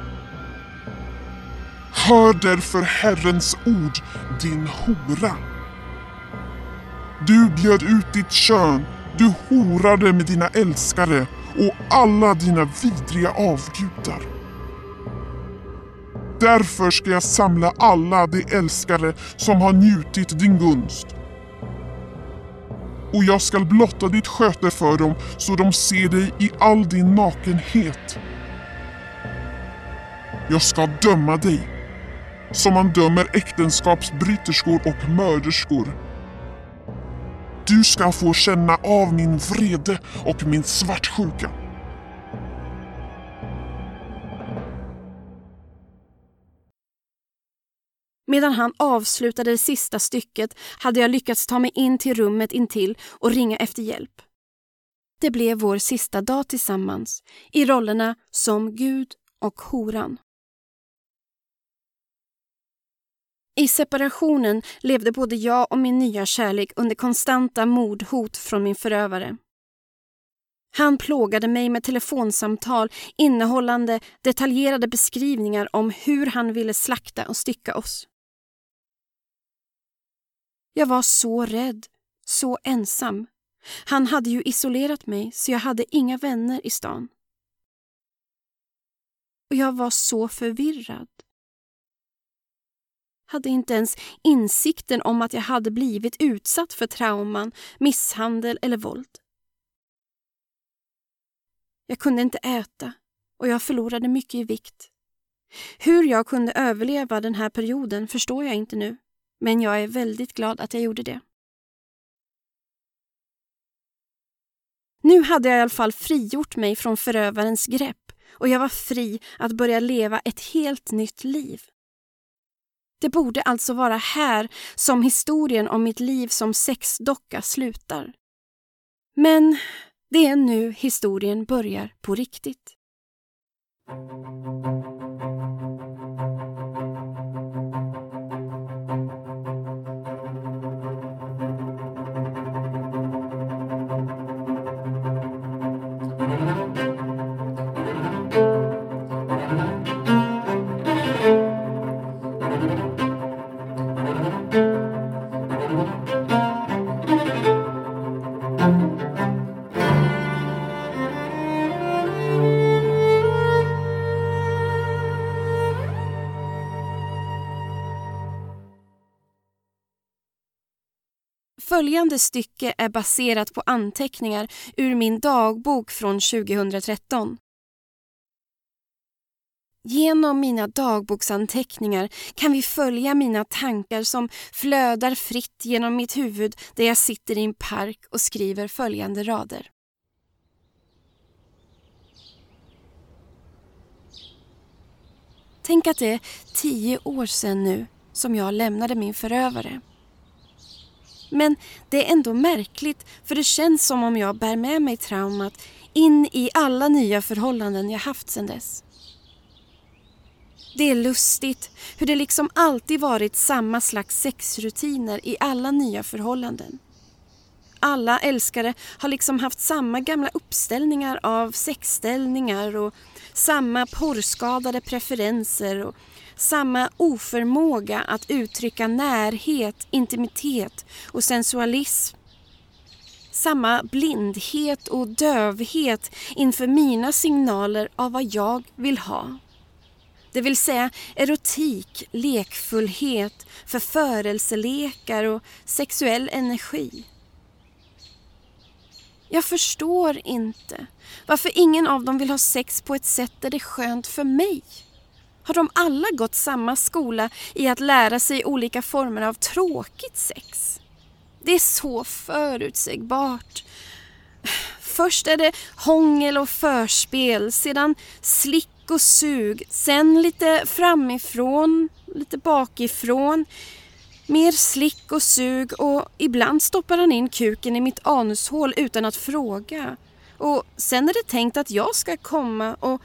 Hör därför Herrens ord, din hora. Du bjöd ut ditt kön, du horade med dina älskare och alla dina vidriga avgudar. Därför ska jag samla alla de älskare som har njutit din gunst. Och jag ska blotta ditt sköte för dem så de ser dig i all din nakenhet. Jag ska döma dig som man dömer äktenskapsbryterskor och mörderskor du ska få känna av min vrede och min svartsjuka. Medan han avslutade det sista stycket hade jag lyckats ta mig in till rummet intill och ringa efter hjälp. Det blev vår sista dag tillsammans i rollerna som Gud och horan. I separationen levde både jag och min nya kärlek under konstanta mordhot från min förövare. Han plågade mig med telefonsamtal innehållande detaljerade beskrivningar om hur han ville slakta och stycka oss. Jag var så rädd, så ensam. Han hade ju isolerat mig så jag hade inga vänner i stan. och jag var så förvirrad. Hade inte ens insikten om att jag hade blivit utsatt för trauman, misshandel eller våld. Jag kunde inte äta och jag förlorade mycket i vikt. Hur jag kunde överleva den här perioden förstår jag inte nu, men jag är väldigt glad att jag gjorde det. Nu hade jag i alla fall frigjort mig från förövarens grepp och jag var fri att börja leva ett helt nytt liv. Det borde alltså vara här som historien om mitt liv som sexdocka slutar. Men det är nu historien börjar på riktigt. Följande stycke är baserat på anteckningar ur min dagbok från 2013. Genom mina dagboksanteckningar kan vi följa mina tankar som flödar fritt genom mitt huvud där jag sitter i en park och skriver följande rader. Tänk att det är tio år sedan nu som jag lämnade min förövare. Men det är ändå märkligt för det känns som om jag bär med mig traumat in i alla nya förhållanden jag haft sedan dess. Det är lustigt hur det liksom alltid varit samma slags sexrutiner i alla nya förhållanden. Alla älskare har liksom haft samma gamla uppställningar av sexställningar och samma porrskadade preferenser och samma oförmåga att uttrycka närhet, intimitet och sensualism. Samma blindhet och dövhet inför mina signaler av vad jag vill ha. Det vill säga erotik, lekfullhet, förförelselekar och sexuell energi. Jag förstår inte varför ingen av dem vill ha sex på ett sätt där det är skönt för mig. Har de alla gått samma skola i att lära sig olika former av tråkigt sex? Det är så förutsägbart. Först är det hångel och förspel, sedan slick och sug, sen lite framifrån, lite bakifrån. Mer slick och sug och ibland stoppar han in kuken i mitt anushål utan att fråga. Och sen är det tänkt att jag ska komma och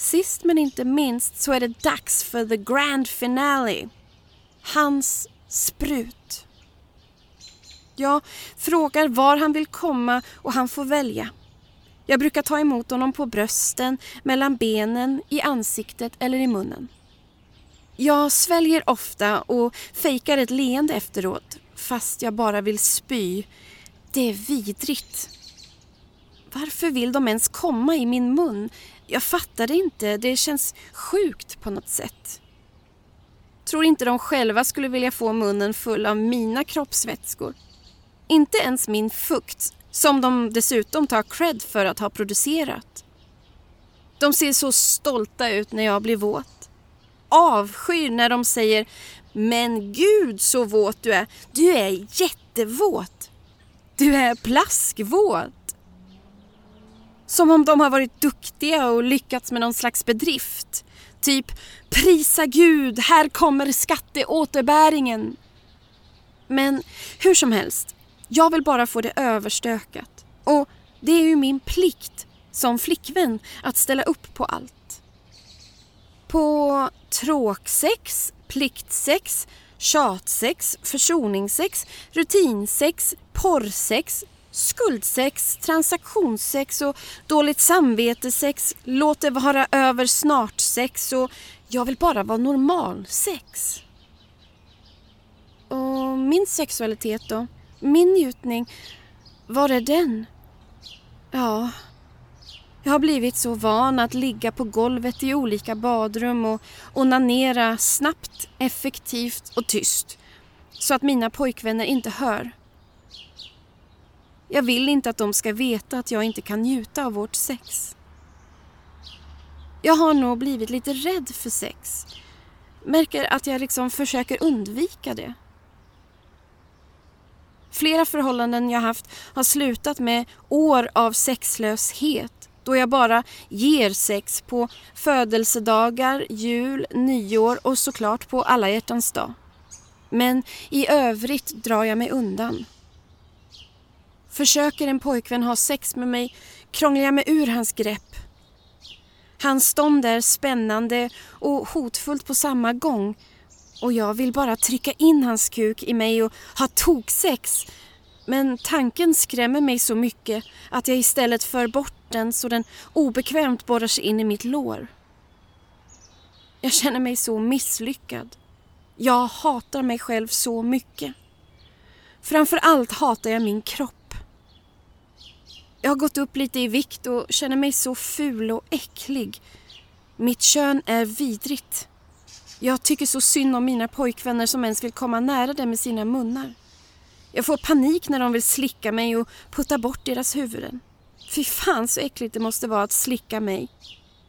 Sist men inte minst så är det dags för the grand finale. Hans sprut. Jag frågar var han vill komma och han får välja. Jag brukar ta emot honom på brösten, mellan benen, i ansiktet eller i munnen. Jag sväljer ofta och fejkar ett leende efteråt fast jag bara vill spy. Det är vidrigt. Varför vill de ens komma i min mun? Jag fattar det inte. Det känns sjukt på något sätt. Tror inte de själva skulle vilja få munnen full av mina kroppsvätskor. Inte ens min fukt, som de dessutom tar cred för att ha producerat. De ser så stolta ut när jag blir våt. Avskyr när de säger “Men gud så våt du är! Du är jättevåt! Du är plaskvåt!” Som om de har varit duktiga och lyckats med någon slags bedrift. Typ “Prisa Gud, här kommer skatteåterbäringen”. Men hur som helst, jag vill bara få det överstökat. Och det är ju min plikt som flickvän att ställa upp på allt. På tråksex, pliktsex, tjatsex, försoningssex, rutinsex, porrsex, skuldsex, transaktionssex och dåligt samvetesex, låt det vara över snart-sex och jag vill bara vara normal-sex. Och min sexualitet då? Min njutning, var är den? Ja, Jag har blivit så van att ligga på golvet i olika badrum och onanera snabbt, effektivt och tyst så att mina pojkvänner inte hör. Jag vill inte att de ska veta att jag inte kan njuta av vårt sex. Jag har nog blivit lite rädd för sex. Märker att jag liksom försöker undvika det. Flera förhållanden jag haft har slutat med år av sexlöshet då jag bara ger sex på födelsedagar, jul, nyår och såklart på alla hjärtans dag. Men i övrigt drar jag mig undan. Försöker en pojkvän ha sex med mig krånglar jag mig ur hans grepp. Hans stånd är spännande och hotfullt på samma gång och jag vill bara trycka in hans kuk i mig och ha toksex. Men tanken skrämmer mig så mycket att jag istället för bort den så den obekvämt borrar sig in i mitt lår. Jag känner mig så misslyckad. Jag hatar mig själv så mycket. Framför allt hatar jag min kropp. Jag har gått upp lite i vikt och känner mig så ful och äcklig. Mitt kön är vidrigt. Jag tycker så synd om mina pojkvänner som ens vill komma nära det med sina munnar. Jag får panik när de vill slicka mig och putta bort deras huvuden. Fy fan så äckligt det måste vara att slicka mig.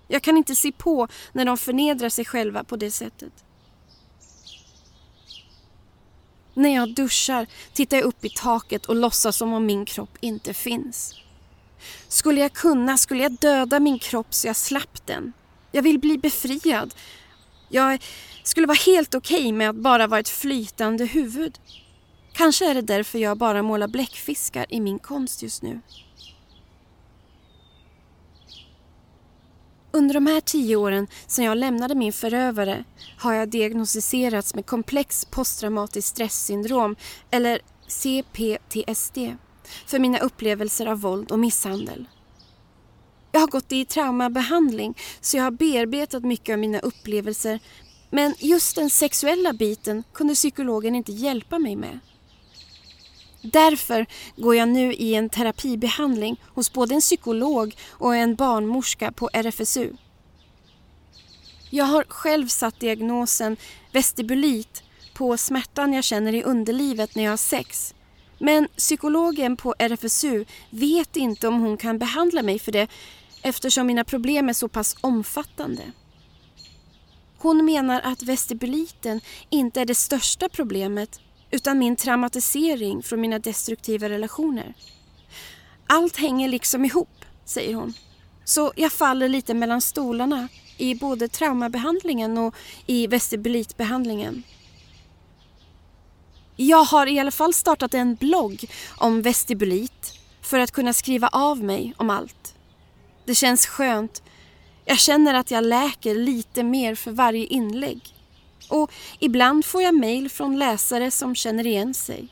Jag kan inte se på när de förnedrar sig själva på det sättet. När jag duschar tittar jag upp i taket och låtsas som om min kropp inte finns. Skulle jag kunna skulle jag döda min kropp så jag slapp den. Jag vill bli befriad. Jag skulle vara helt okej okay med att bara vara ett flytande huvud. Kanske är det därför jag bara målar bläckfiskar i min konst just nu. Under de här tio åren sedan jag lämnade min förövare har jag diagnostiserats med komplex posttraumatiskt stresssyndrom eller CPTSD för mina upplevelser av våld och misshandel. Jag har gått i traumabehandling så jag har bearbetat mycket av mina upplevelser men just den sexuella biten kunde psykologen inte hjälpa mig med. Därför går jag nu i en terapibehandling hos både en psykolog och en barnmorska på RFSU. Jag har själv satt diagnosen vestibulit på smärtan jag känner i underlivet när jag har sex. Men psykologen på RFSU vet inte om hon kan behandla mig för det eftersom mina problem är så pass omfattande. Hon menar att vestibuliten inte är det största problemet utan min traumatisering från mina destruktiva relationer. Allt hänger liksom ihop, säger hon. Så jag faller lite mellan stolarna i både traumabehandlingen och i vestibulitbehandlingen. Jag har i alla fall startat en blogg om vestibulit för att kunna skriva av mig om allt. Det känns skönt. Jag känner att jag läker lite mer för varje inlägg. Och ibland får jag mejl från läsare som känner igen sig.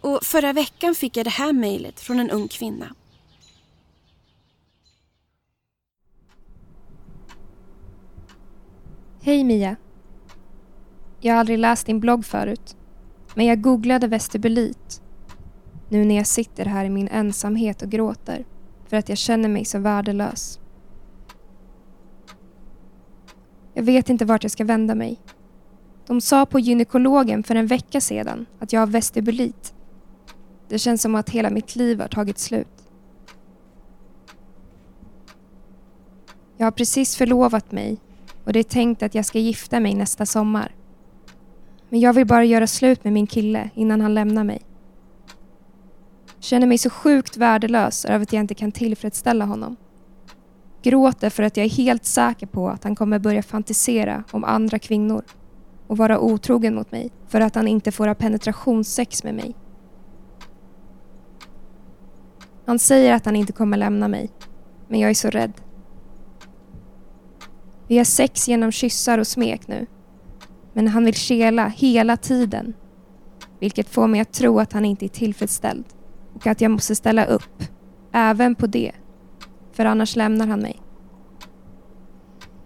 Och förra veckan fick jag det här mejlet från en ung kvinna. Hej Mia. Jag har aldrig läst din blogg förut. Men jag googlade vestibulit. Nu när jag sitter här i min ensamhet och gråter för att jag känner mig så värdelös. Jag vet inte vart jag ska vända mig. De sa på gynekologen för en vecka sedan att jag har vestibulit. Det känns som att hela mitt liv har tagit slut. Jag har precis förlovat mig och det är tänkt att jag ska gifta mig nästa sommar. Men jag vill bara göra slut med min kille innan han lämnar mig. Känner mig så sjukt värdelös över att jag inte kan tillfredsställa honom. Gråter för att jag är helt säker på att han kommer börja fantisera om andra kvinnor och vara otrogen mot mig för att han inte får ha penetrationssex med mig. Han säger att han inte kommer lämna mig, men jag är så rädd. Vi har sex genom kyssar och smek nu men han vill kela hela tiden. Vilket får mig att tro att han inte är tillfredsställd och att jag måste ställa upp, även på det. För annars lämnar han mig.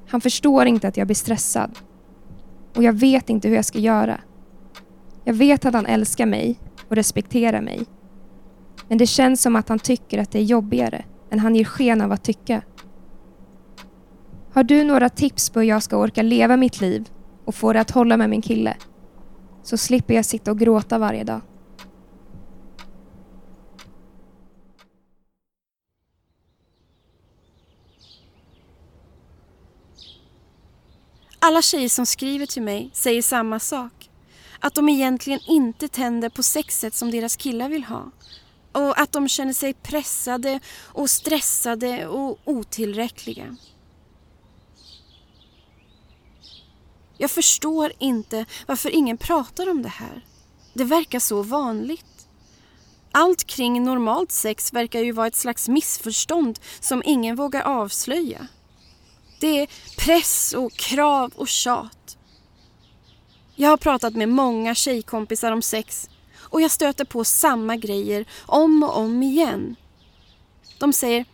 Han förstår inte att jag blir stressad. Och jag vet inte hur jag ska göra. Jag vet att han älskar mig och respekterar mig. Men det känns som att han tycker att det är jobbigare än han ger sken av att tycka. Har du några tips på hur jag ska orka leva mitt liv och få det att hålla med min kille? Så slipper jag sitta och gråta varje dag. Alla tjejer som skriver till mig säger samma sak. Att de egentligen inte tänder på sexet som deras killar vill ha. Och att de känner sig pressade och stressade och otillräckliga. Jag förstår inte varför ingen pratar om det här. Det verkar så vanligt. Allt kring normalt sex verkar ju vara ett slags missförstånd som ingen vågar avslöja. Det är press och krav och tjat. Jag har pratat med många tjejkompisar om sex och jag stöter på samma grejer om och om igen. De säger,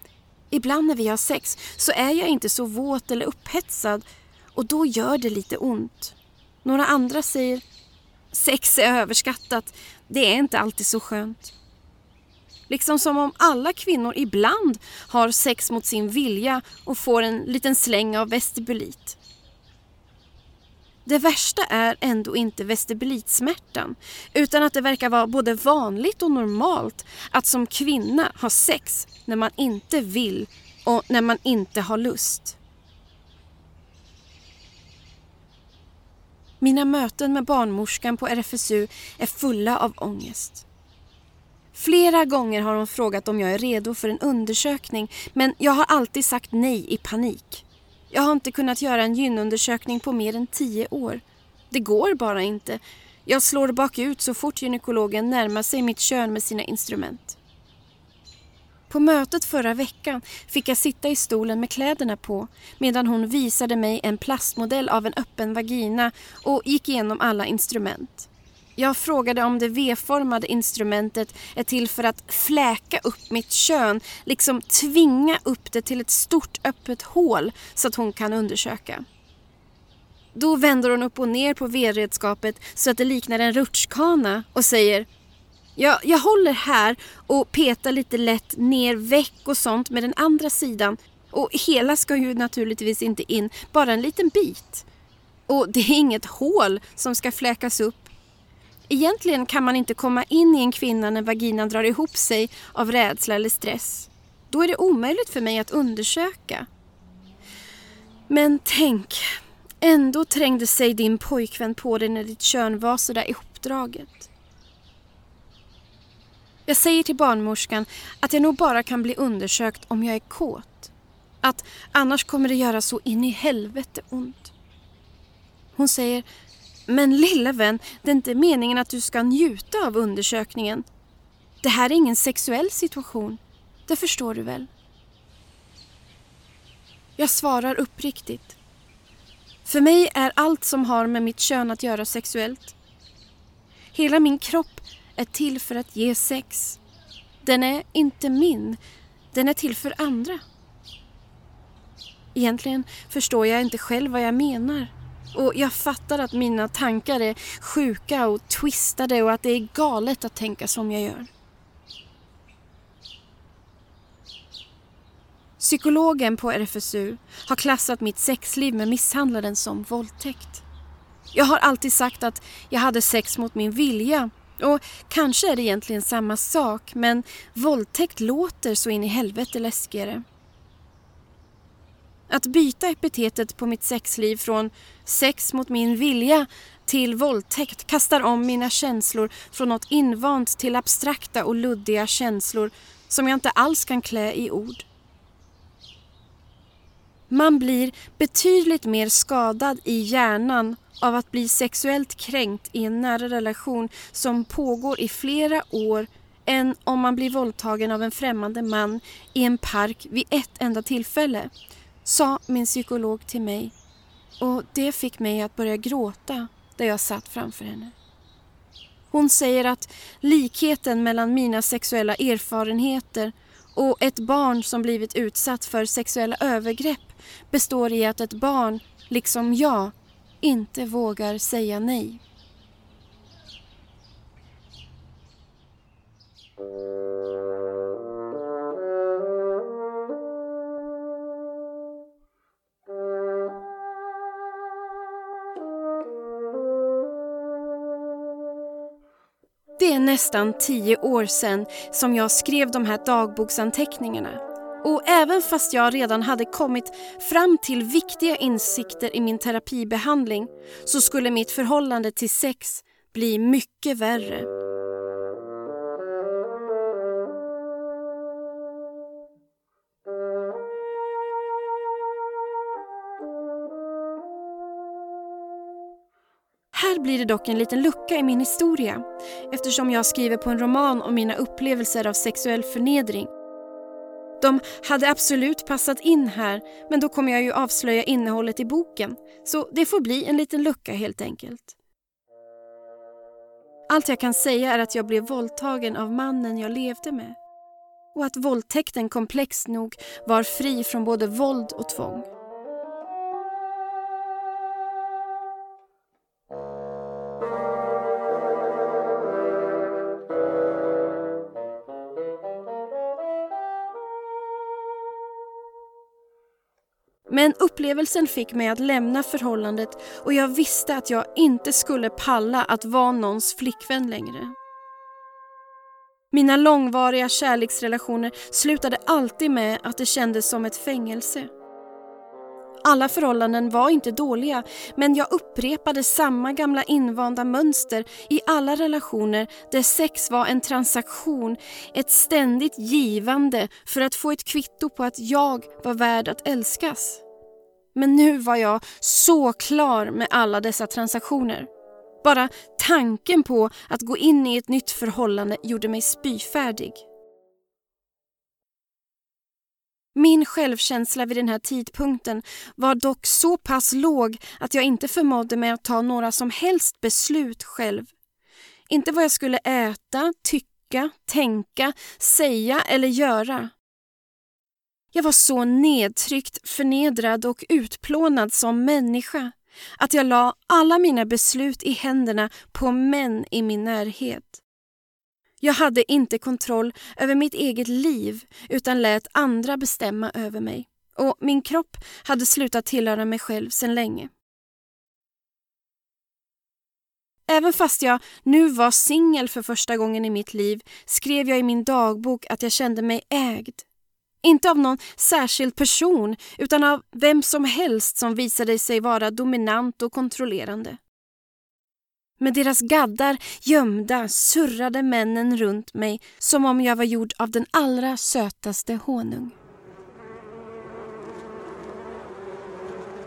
ibland när vi har sex så är jag inte så våt eller upphetsad och då gör det lite ont. Några andra säger, sex är överskattat, det är inte alltid så skönt. Liksom som om alla kvinnor ibland har sex mot sin vilja och får en liten släng av vestibulit. Det värsta är ändå inte vestibulitsmärtan utan att det verkar vara både vanligt och normalt att som kvinna ha sex när man inte vill och när man inte har lust. Mina möten med barnmorskan på RFSU är fulla av ångest. Flera gånger har hon frågat om jag är redo för en undersökning men jag har alltid sagt nej i panik. Jag har inte kunnat göra en gynundersökning på mer än tio år. Det går bara inte. Jag slår bakut så fort gynekologen närmar sig mitt kön med sina instrument. På mötet förra veckan fick jag sitta i stolen med kläderna på medan hon visade mig en plastmodell av en öppen vagina och gick igenom alla instrument. Jag frågade om det V-formade instrumentet är till för att fläka upp mitt kön, liksom tvinga upp det till ett stort öppet hål så att hon kan undersöka. Då vänder hon upp och ner på V-redskapet så att det liknar en rutschkana och säger jag, jag håller här och petar lite lätt ner väck och sånt med den andra sidan och hela ska ju naturligtvis inte in, bara en liten bit. Och det är inget hål som ska fläkas upp Egentligen kan man inte komma in i en kvinna när vaginan drar ihop sig av rädsla eller stress. Då är det omöjligt för mig att undersöka. Men tänk, ändå trängde sig din pojkvän på dig när ditt kön var sådär ihopdraget. Jag säger till barnmorskan att jag nog bara kan bli undersökt om jag är kåt. Att annars kommer det göra så in i helvete ont. Hon säger men lilla vän, det är inte meningen att du ska njuta av undersökningen. Det här är ingen sexuell situation. Det förstår du väl? Jag svarar uppriktigt. För mig är allt som har med mitt kön att göra sexuellt. Hela min kropp är till för att ge sex. Den är inte min. Den är till för andra. Egentligen förstår jag inte själv vad jag menar. Och jag fattar att mina tankar är sjuka och twistade och att det är galet att tänka som jag gör. Psykologen på RFSU har klassat mitt sexliv med misshandlaren som våldtäkt. Jag har alltid sagt att jag hade sex mot min vilja och kanske är det egentligen samma sak men våldtäkt låter så in i helvete läskigare. Att byta epitetet på mitt sexliv från sex mot min vilja till våldtäkt kastar om mina känslor från något invant till abstrakta och luddiga känslor som jag inte alls kan klä i ord. Man blir betydligt mer skadad i hjärnan av att bli sexuellt kränkt i en nära relation som pågår i flera år än om man blir våldtagen av en främmande man i en park vid ett enda tillfälle sa min psykolog till mig och det fick mig att börja gråta där jag satt framför henne. Hon säger att likheten mellan mina sexuella erfarenheter och ett barn som blivit utsatt för sexuella övergrepp består i att ett barn, liksom jag, inte vågar säga nej. Det är nästan tio år sedan som jag skrev de här dagboksanteckningarna. Och även fast jag redan hade kommit fram till viktiga insikter i min terapibehandling så skulle mitt förhållande till sex bli mycket värre. Här blir det dock en liten lucka i min historia eftersom jag skriver på en roman om mina upplevelser av sexuell förnedring. De hade absolut passat in här men då kommer jag ju avslöja innehållet i boken så det får bli en liten lucka helt enkelt. Allt jag kan säga är att jag blev våldtagen av mannen jag levde med och att våldtäkten komplext nog var fri från både våld och tvång. Upplevelsen fick mig att lämna förhållandet och jag visste att jag inte skulle palla att vara någons flickvän längre. Mina långvariga kärleksrelationer slutade alltid med att det kändes som ett fängelse. Alla förhållanden var inte dåliga men jag upprepade samma gamla invanda mönster i alla relationer där sex var en transaktion, ett ständigt givande för att få ett kvitto på att jag var värd att älskas. Men nu var jag så klar med alla dessa transaktioner. Bara tanken på att gå in i ett nytt förhållande gjorde mig spyfärdig. Min självkänsla vid den här tidpunkten var dock så pass låg att jag inte förmådde mig att ta några som helst beslut själv. Inte vad jag skulle äta, tycka, tänka, säga eller göra. Jag var så nedtryckt, förnedrad och utplånad som människa att jag la alla mina beslut i händerna på män i min närhet. Jag hade inte kontroll över mitt eget liv utan lät andra bestämma över mig. Och min kropp hade slutat tillhöra mig själv sedan länge. Även fast jag nu var singel för första gången i mitt liv skrev jag i min dagbok att jag kände mig ägd. Inte av någon särskild person utan av vem som helst som visade sig vara dominant och kontrollerande. Med deras gaddar gömda surrade männen runt mig som om jag var gjord av den allra sötaste honung.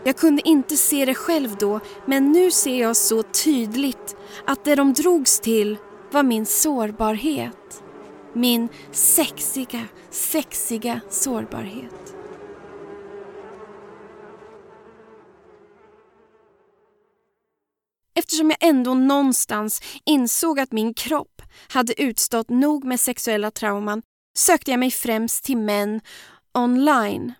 Jag kunde inte se det själv då, men nu ser jag så tydligt att det de drogs till var min sårbarhet. Min sexiga, sexiga sårbarhet. Eftersom jag ändå någonstans insåg att min kropp hade utstått nog med sexuella trauman sökte jag mig främst till män online.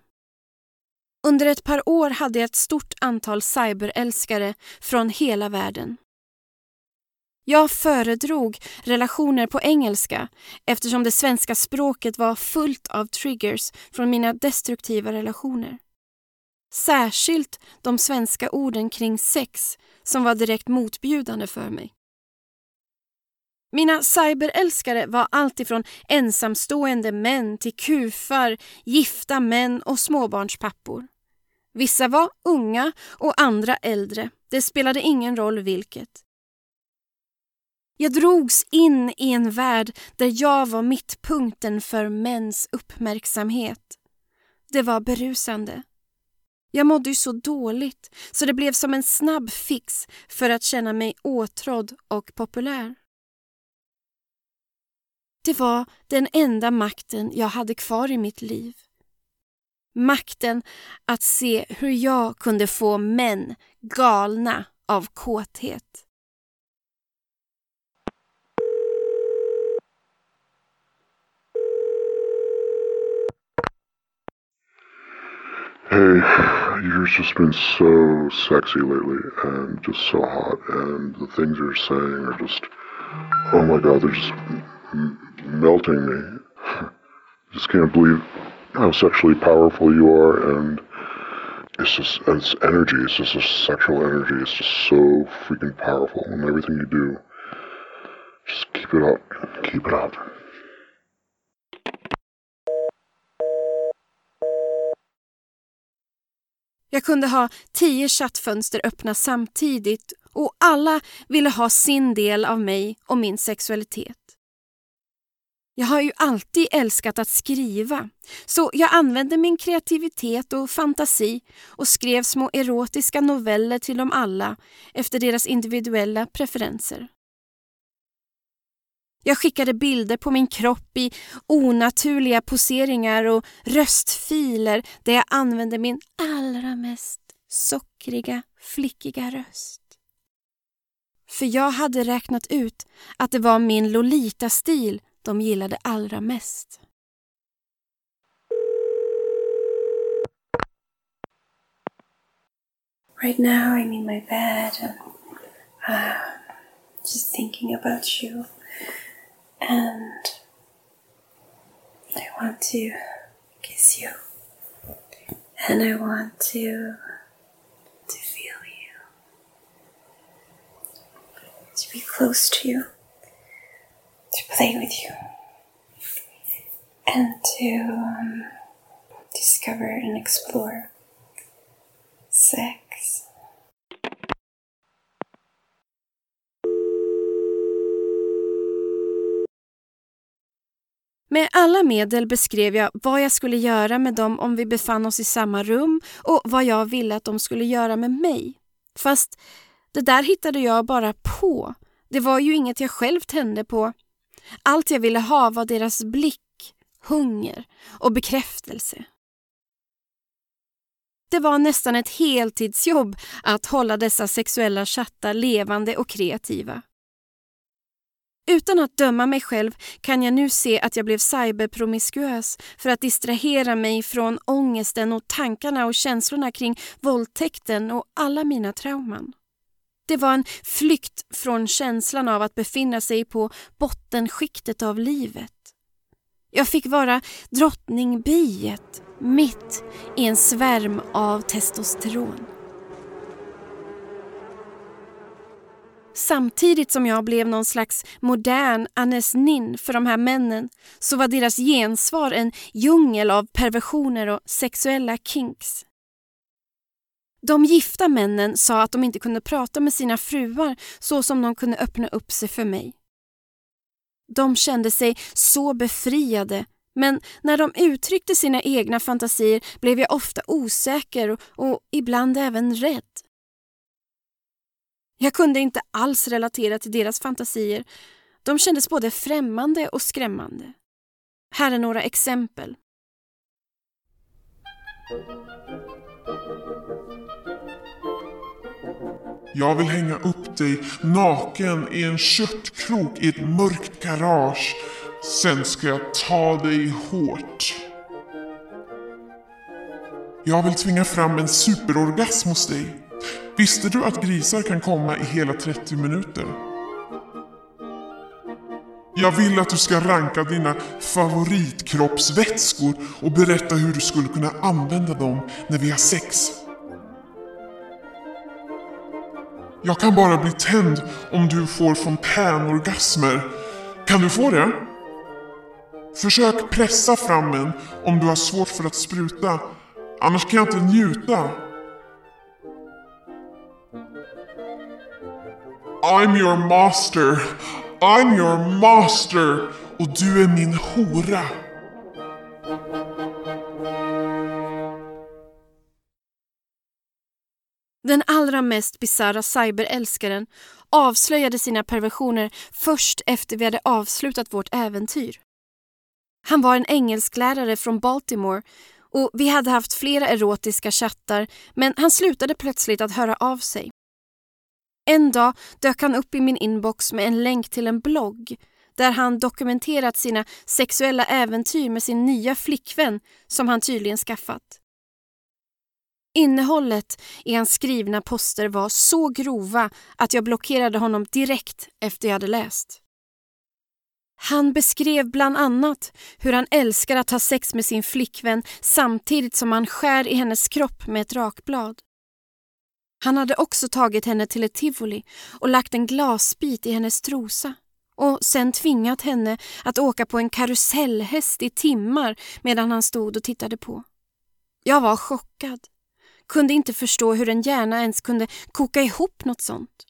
Under ett par år hade jag ett stort antal cyberälskare från hela världen. Jag föredrog relationer på engelska eftersom det svenska språket var fullt av triggers från mina destruktiva relationer. Särskilt de svenska orden kring sex som var direkt motbjudande för mig. Mina cyberälskare var alltifrån ensamstående män till kufar, gifta män och småbarnspappor. Vissa var unga och andra äldre. Det spelade ingen roll vilket. Jag drogs in i en värld där jag var mittpunkten för mäns uppmärksamhet. Det var berusande. Jag mådde ju så dåligt så det blev som en snabb fix för att känna mig åtrådd och populär. Det var den enda makten jag hade kvar i mitt liv. Makten att se hur jag kunde få män galna av kåthet. Hey, you've just been so sexy lately and just so hot, and the things you're saying are just, oh my god, they're just m- melting me. just can't believe how sexually powerful you are, and it's just, and it's energy, it's just a sexual energy, it's just so freaking powerful, and everything you do just Keep it up. Keep it up. Jag kunde ha tio chattfönster öppna samtidigt och alla ville ha sin del av mig och min sexualitet. Jag har ju alltid älskat att skriva, så jag använde min kreativitet och fantasi och skrev små erotiska noveller till dem alla efter deras individuella preferenser. Jag skickade bilder på min kropp i onaturliga poseringar och röstfiler där jag använde min allra mest sockriga, flickiga röst. För jag hade räknat ut att det var min Lolita-stil de gillade allra mest. Right now I'm in my bed and uh, just thinking about you. And I want to kiss you. And I want to to feel you. To be close to you. To play with you. And to um, discover and explore sex. Med alla medel beskrev jag vad jag skulle göra med dem om vi befann oss i samma rum och vad jag ville att de skulle göra med mig. Fast det där hittade jag bara på. Det var ju inget jag själv tände på. Allt jag ville ha var deras blick, hunger och bekräftelse. Det var nästan ett heltidsjobb att hålla dessa sexuella chattar levande och kreativa. Utan att döma mig själv kan jag nu se att jag blev cyberpromiskuös för att distrahera mig från ångesten och tankarna och känslorna kring våldtäkten och alla mina trauman. Det var en flykt från känslan av att befinna sig på bottenskiktet av livet. Jag fick vara drottningbiet mitt i en svärm av testosteron. Samtidigt som jag blev någon slags modern Anes Nin för de här männen så var deras gensvar en djungel av perversioner och sexuella kinks. De gifta männen sa att de inte kunde prata med sina fruar så som de kunde öppna upp sig för mig. De kände sig så befriade men när de uttryckte sina egna fantasier blev jag ofta osäker och, och ibland även rädd. Jag kunde inte alls relatera till deras fantasier. De kändes både främmande och skrämmande. Här är några exempel. Jag vill hänga upp dig naken i en köttkrok i ett mörkt garage. Sen ska jag ta dig hårt. Jag vill tvinga fram en superorgasm hos dig. Visste du att grisar kan komma i hela 30 minuter? Jag vill att du ska ranka dina favoritkroppsvätskor och berätta hur du skulle kunna använda dem när vi har sex. Jag kan bara bli tänd om du får fontänorgasmer. Kan du få det? Försök pressa fram en om du har svårt för att spruta. Annars kan jag inte njuta. I'm your master. I'm your master. Och du är min hora. Den allra mest bisarra cyberälskaren avslöjade sina perversioner först efter vi hade avslutat vårt äventyr. Han var en engelsklärare från Baltimore och vi hade haft flera erotiska chattar men han slutade plötsligt att höra av sig. En dag dök han upp i min inbox med en länk till en blogg där han dokumenterat sina sexuella äventyr med sin nya flickvän som han tydligen skaffat. Innehållet i hans skrivna poster var så grova att jag blockerade honom direkt efter jag hade läst. Han beskrev bland annat hur han älskar att ha sex med sin flickvän samtidigt som han skär i hennes kropp med ett rakblad. Han hade också tagit henne till ett tivoli och lagt en glasbit i hennes trosa och sen tvingat henne att åka på en karusellhäst i timmar medan han stod och tittade på. Jag var chockad. Kunde inte förstå hur en hjärna ens kunde koka ihop något sånt.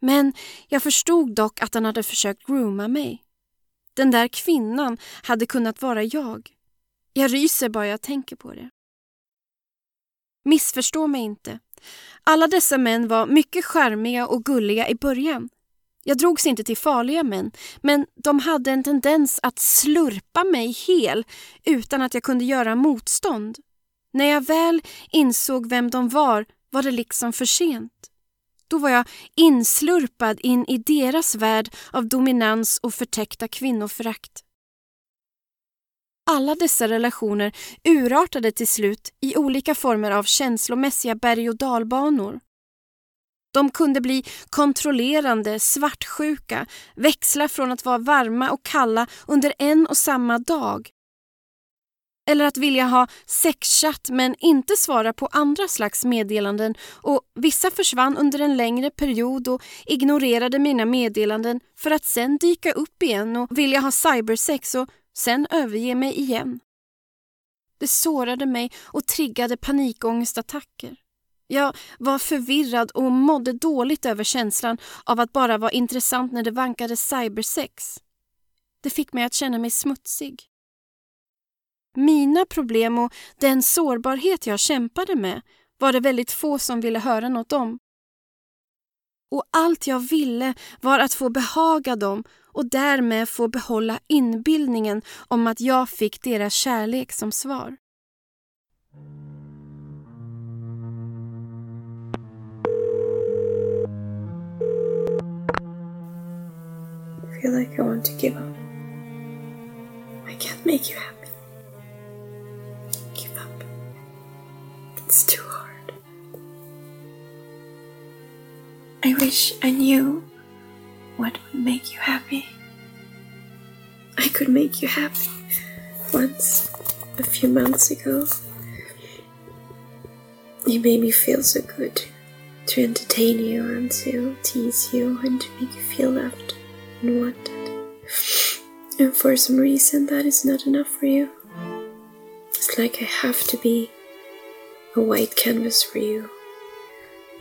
Men jag förstod dock att han hade försökt grooma mig. Den där kvinnan hade kunnat vara jag. Jag ryser bara jag tänker på det. Missförstå mig inte. Alla dessa män var mycket charmiga och gulliga i början. Jag drogs inte till farliga män, men de hade en tendens att slurpa mig hel utan att jag kunde göra motstånd. När jag väl insåg vem de var var det liksom för sent. Då var jag inslurpad in i deras värld av dominans och förtäckta kvinnoförakt. Alla dessa relationer urartade till slut i olika former av känslomässiga berg och dalbanor. De kunde bli kontrollerande, svartsjuka, växla från att vara varma och kalla under en och samma dag. Eller att vilja ha sexchatt men inte svara på andra slags meddelanden och vissa försvann under en längre period och ignorerade mina meddelanden för att sen dyka upp igen och vilja ha cybersex och sen överge mig igen. Det sårade mig och triggade panikångestattacker. Jag var förvirrad och mådde dåligt över känslan av att bara vara intressant när det vankade cybersex. Det fick mig att känna mig smutsig. Mina problem och den sårbarhet jag kämpade med var det väldigt få som ville höra något om. Och allt jag ville var att få behaga dem och därmed få behålla inbildningen om att jag fick deras kärlek som svar. I feel like I want to give up. I can't make you happy. Give up. It's too hard. I wish I knew what would make you happy. I could make you happy once, a few months ago. You made me feel so good to entertain you and to tease you and to make you feel loved and wanted. And for some reason, that is not enough for you. It's like I have to be a white canvas for you.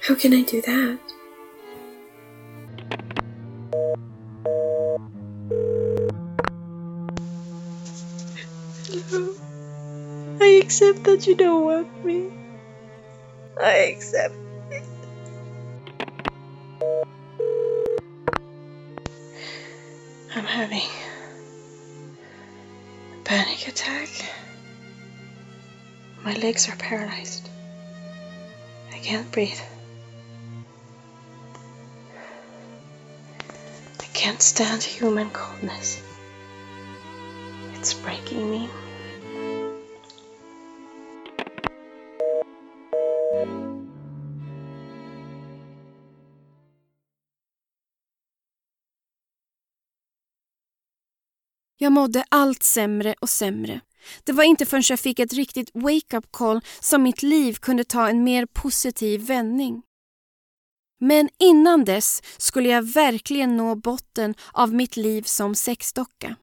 How can I do that? Accept that you don't want me. I accept it. I'm having a panic attack. My legs are paralyzed. I can't breathe. I can't stand human coldness. It's breaking me. Jag mådde allt sämre och sämre. Det var inte förrän jag fick ett riktigt wake-up call som mitt liv kunde ta en mer positiv vändning. Men innan dess skulle jag verkligen nå botten av mitt liv som sexdocka.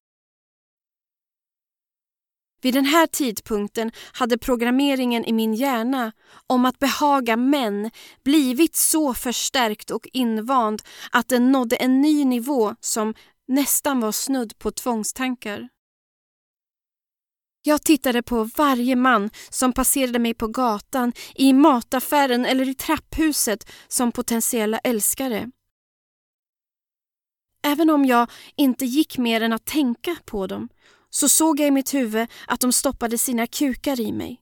Vid den här tidpunkten hade programmeringen i min hjärna om att behaga män blivit så förstärkt och invand att den nådde en ny nivå som nästan var snudd på tvångstankar. Jag tittade på varje man som passerade mig på gatan, i mataffären eller i trapphuset som potentiella älskare. Även om jag inte gick mer än att tänka på dem så såg jag i mitt huvud att de stoppade sina kukar i mig.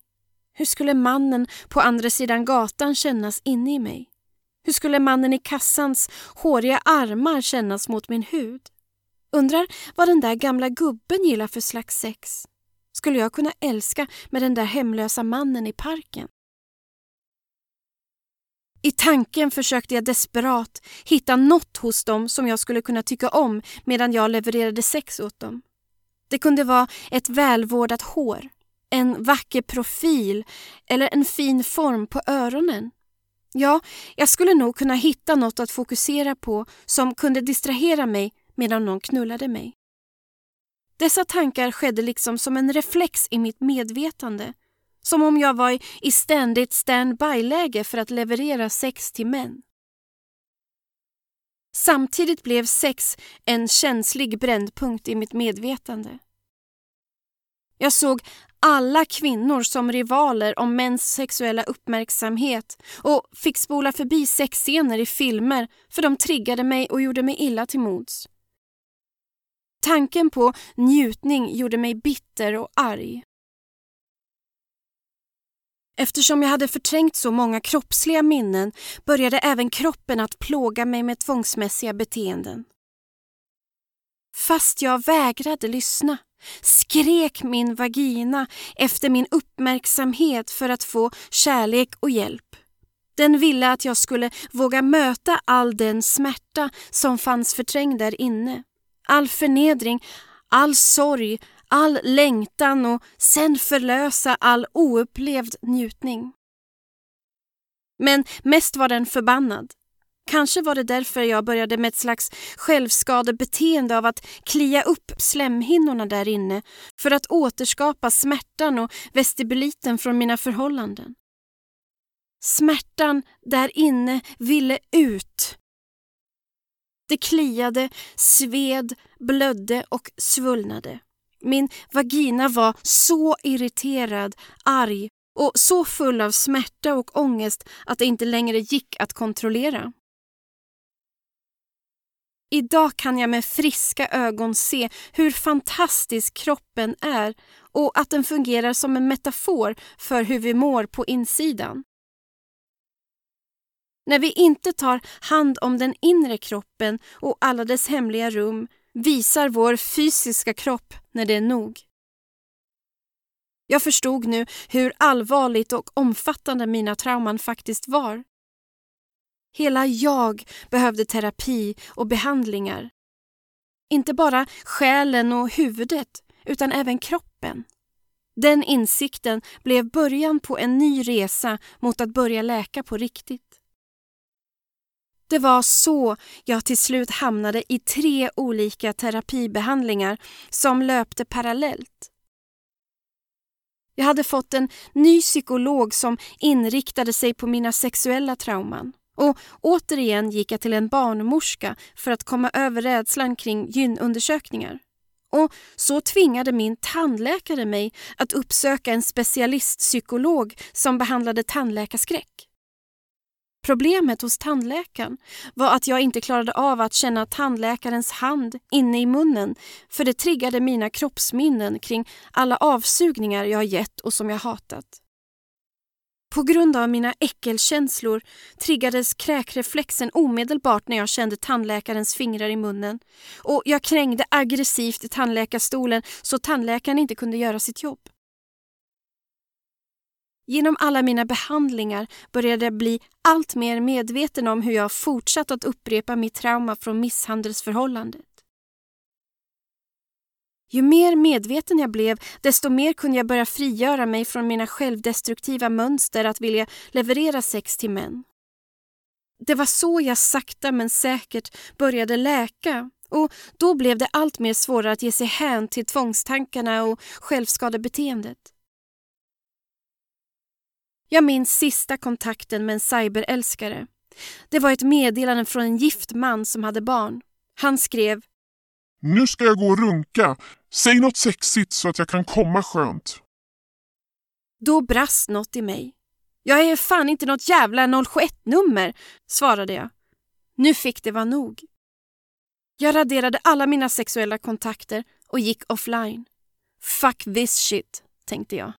Hur skulle mannen på andra sidan gatan kännas inne i mig? Hur skulle mannen i kassans håriga armar kännas mot min hud? Undrar vad den där gamla gubben gillar för slags sex? Skulle jag kunna älska med den där hemlösa mannen i parken? I tanken försökte jag desperat hitta något hos dem som jag skulle kunna tycka om medan jag levererade sex åt dem. Det kunde vara ett välvårdat hår, en vacker profil eller en fin form på öronen. Ja, jag skulle nog kunna hitta något att fokusera på som kunde distrahera mig medan någon knullade mig. Dessa tankar skedde liksom som en reflex i mitt medvetande. Som om jag var i ständigt stand-by-läge för att leverera sex till män. Samtidigt blev sex en känslig brännpunkt i mitt medvetande. Jag såg alla kvinnor som rivaler om mäns sexuella uppmärksamhet och fick spola förbi sexscener i filmer för de triggade mig och gjorde mig illa till mods. Tanken på njutning gjorde mig bitter och arg. Eftersom jag hade förträngt så många kroppsliga minnen började även kroppen att plåga mig med tvångsmässiga beteenden. Fast jag vägrade lyssna skrek min vagina efter min uppmärksamhet för att få kärlek och hjälp. Den ville att jag skulle våga möta all den smärta som fanns förträngd där inne. All förnedring, all sorg, all längtan och sen förlösa all oupplevd njutning. Men mest var den förbannad. Kanske var det därför jag började med ett slags självskadebeteende av att klia upp slemhinnorna där inne för att återskapa smärtan och vestibuliten från mina förhållanden. Smärtan där inne ville ut. Det kliade, sved, blödde och svullnade. Min vagina var så irriterad, arg och så full av smärta och ångest att det inte längre gick att kontrollera. Idag kan jag med friska ögon se hur fantastisk kroppen är och att den fungerar som en metafor för hur vi mår på insidan. När vi inte tar hand om den inre kroppen och alla dess hemliga rum visar vår fysiska kropp när det är nog. Jag förstod nu hur allvarligt och omfattande mina trauman faktiskt var. Hela jag behövde terapi och behandlingar. Inte bara själen och huvudet, utan även kroppen. Den insikten blev början på en ny resa mot att börja läka på riktigt. Det var så jag till slut hamnade i tre olika terapibehandlingar som löpte parallellt. Jag hade fått en ny psykolog som inriktade sig på mina sexuella trauman. Och återigen gick jag till en barnmorska för att komma över rädslan kring gynundersökningar. Och så tvingade min tandläkare mig att uppsöka en specialistpsykolog som behandlade tandläkarskräck. Problemet hos tandläkaren var att jag inte klarade av att känna tandläkarens hand inne i munnen för det triggade mina kroppsminnen kring alla avsugningar jag gett och som jag hatat. På grund av mina äckelkänslor triggades kräkreflexen omedelbart när jag kände tandläkarens fingrar i munnen och jag krängde aggressivt i tandläkarstolen så tandläkaren inte kunde göra sitt jobb. Genom alla mina behandlingar började jag bli allt mer medveten om hur jag fortsatt att upprepa mitt trauma från misshandelsförhållandet. Ju mer medveten jag blev, desto mer kunde jag börja frigöra mig från mina självdestruktiva mönster att vilja leverera sex till män. Det var så jag sakta men säkert började läka och då blev det allt mer svårare att ge sig hän till tvångstankarna och självskadebeteendet. Jag minns sista kontakten med en cyberälskare. Det var ett meddelande från en gift man som hade barn. Han skrev Nu ska jag gå och runka. Säg något sexigt så att jag kan komma skönt. Då brast något i mig. Jag är fan inte något jävla 071-nummer, svarade jag. Nu fick det vara nog. Jag raderade alla mina sexuella kontakter och gick offline. Fuck this shit, tänkte jag.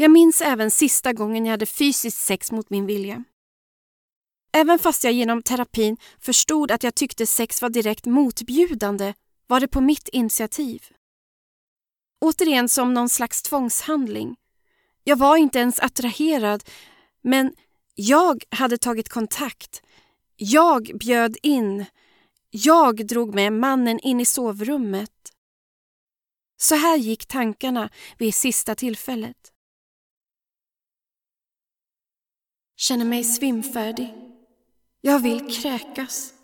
Jag minns även sista gången jag hade fysiskt sex mot min vilja. Även fast jag genom terapin förstod att jag tyckte sex var direkt motbjudande var det på mitt initiativ. Återigen som någon slags tvångshandling. Jag var inte ens attraherad, men jag hade tagit kontakt. Jag bjöd in. Jag drog med mannen in i sovrummet. Så här gick tankarna vid sista tillfället. Känner mig svimfärdig. Jag vill kräkas.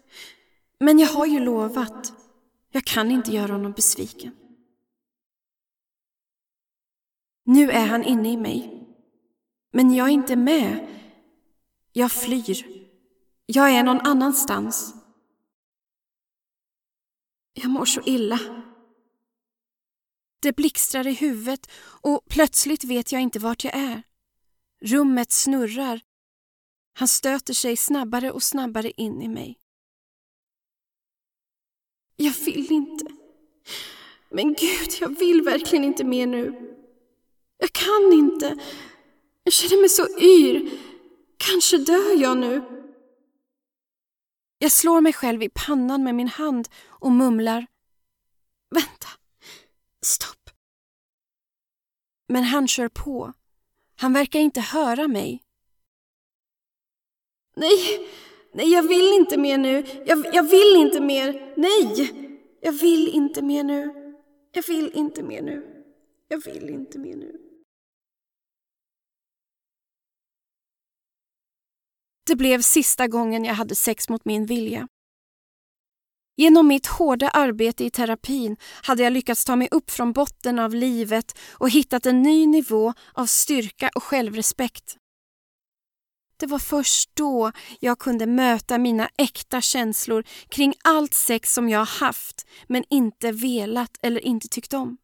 Men jag har ju lovat. Jag kan inte göra honom besviken. Nu är han inne i mig. Men jag är inte med. Jag flyr. Jag är någon annanstans. Jag mår så illa. Det blixtrar i huvudet och plötsligt vet jag inte vart jag är. Rummet snurrar. Han stöter sig snabbare och snabbare in i mig. Jag vill inte. Men gud, jag vill verkligen inte mer nu. Jag kan inte. Jag känner mig så yr. Kanske dör jag nu. Jag slår mig själv i pannan med min hand och mumlar. Vänta. Stopp. Men han kör på. Han verkar inte höra mig. Nej, nej, jag vill inte mer nu. Jag, jag vill inte mer. Nej, jag vill inte mer nu. Jag vill inte mer nu. Jag vill inte mer nu. Det blev sista gången jag hade sex mot min vilja. Genom mitt hårda arbete i terapin hade jag lyckats ta mig upp från botten av livet och hittat en ny nivå av styrka och självrespekt. Det var först då jag kunde möta mina äkta känslor kring allt sex som jag haft men inte velat eller inte tyckt om.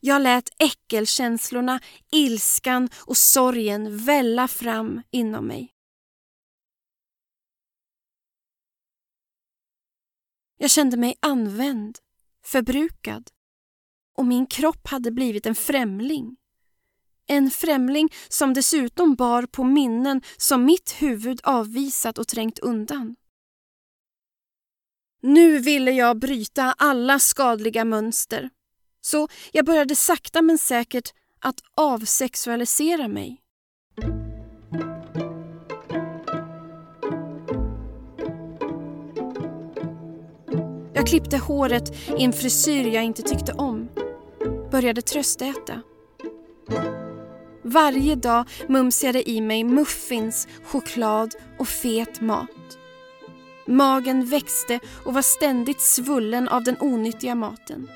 Jag lät äckelkänslorna, ilskan och sorgen välla fram inom mig. Jag kände mig använd, förbrukad och min kropp hade blivit en främling. En främling som dessutom bar på minnen som mitt huvud avvisat och trängt undan. Nu ville jag bryta alla skadliga mönster. Så jag började sakta men säkert att avsexualisera mig. Jag klippte håret i en frisyr jag inte tyckte om. Började tröstäta. Varje dag mumsade i mig muffins, choklad och fet mat. Magen växte och var ständigt svullen av den onyttiga maten.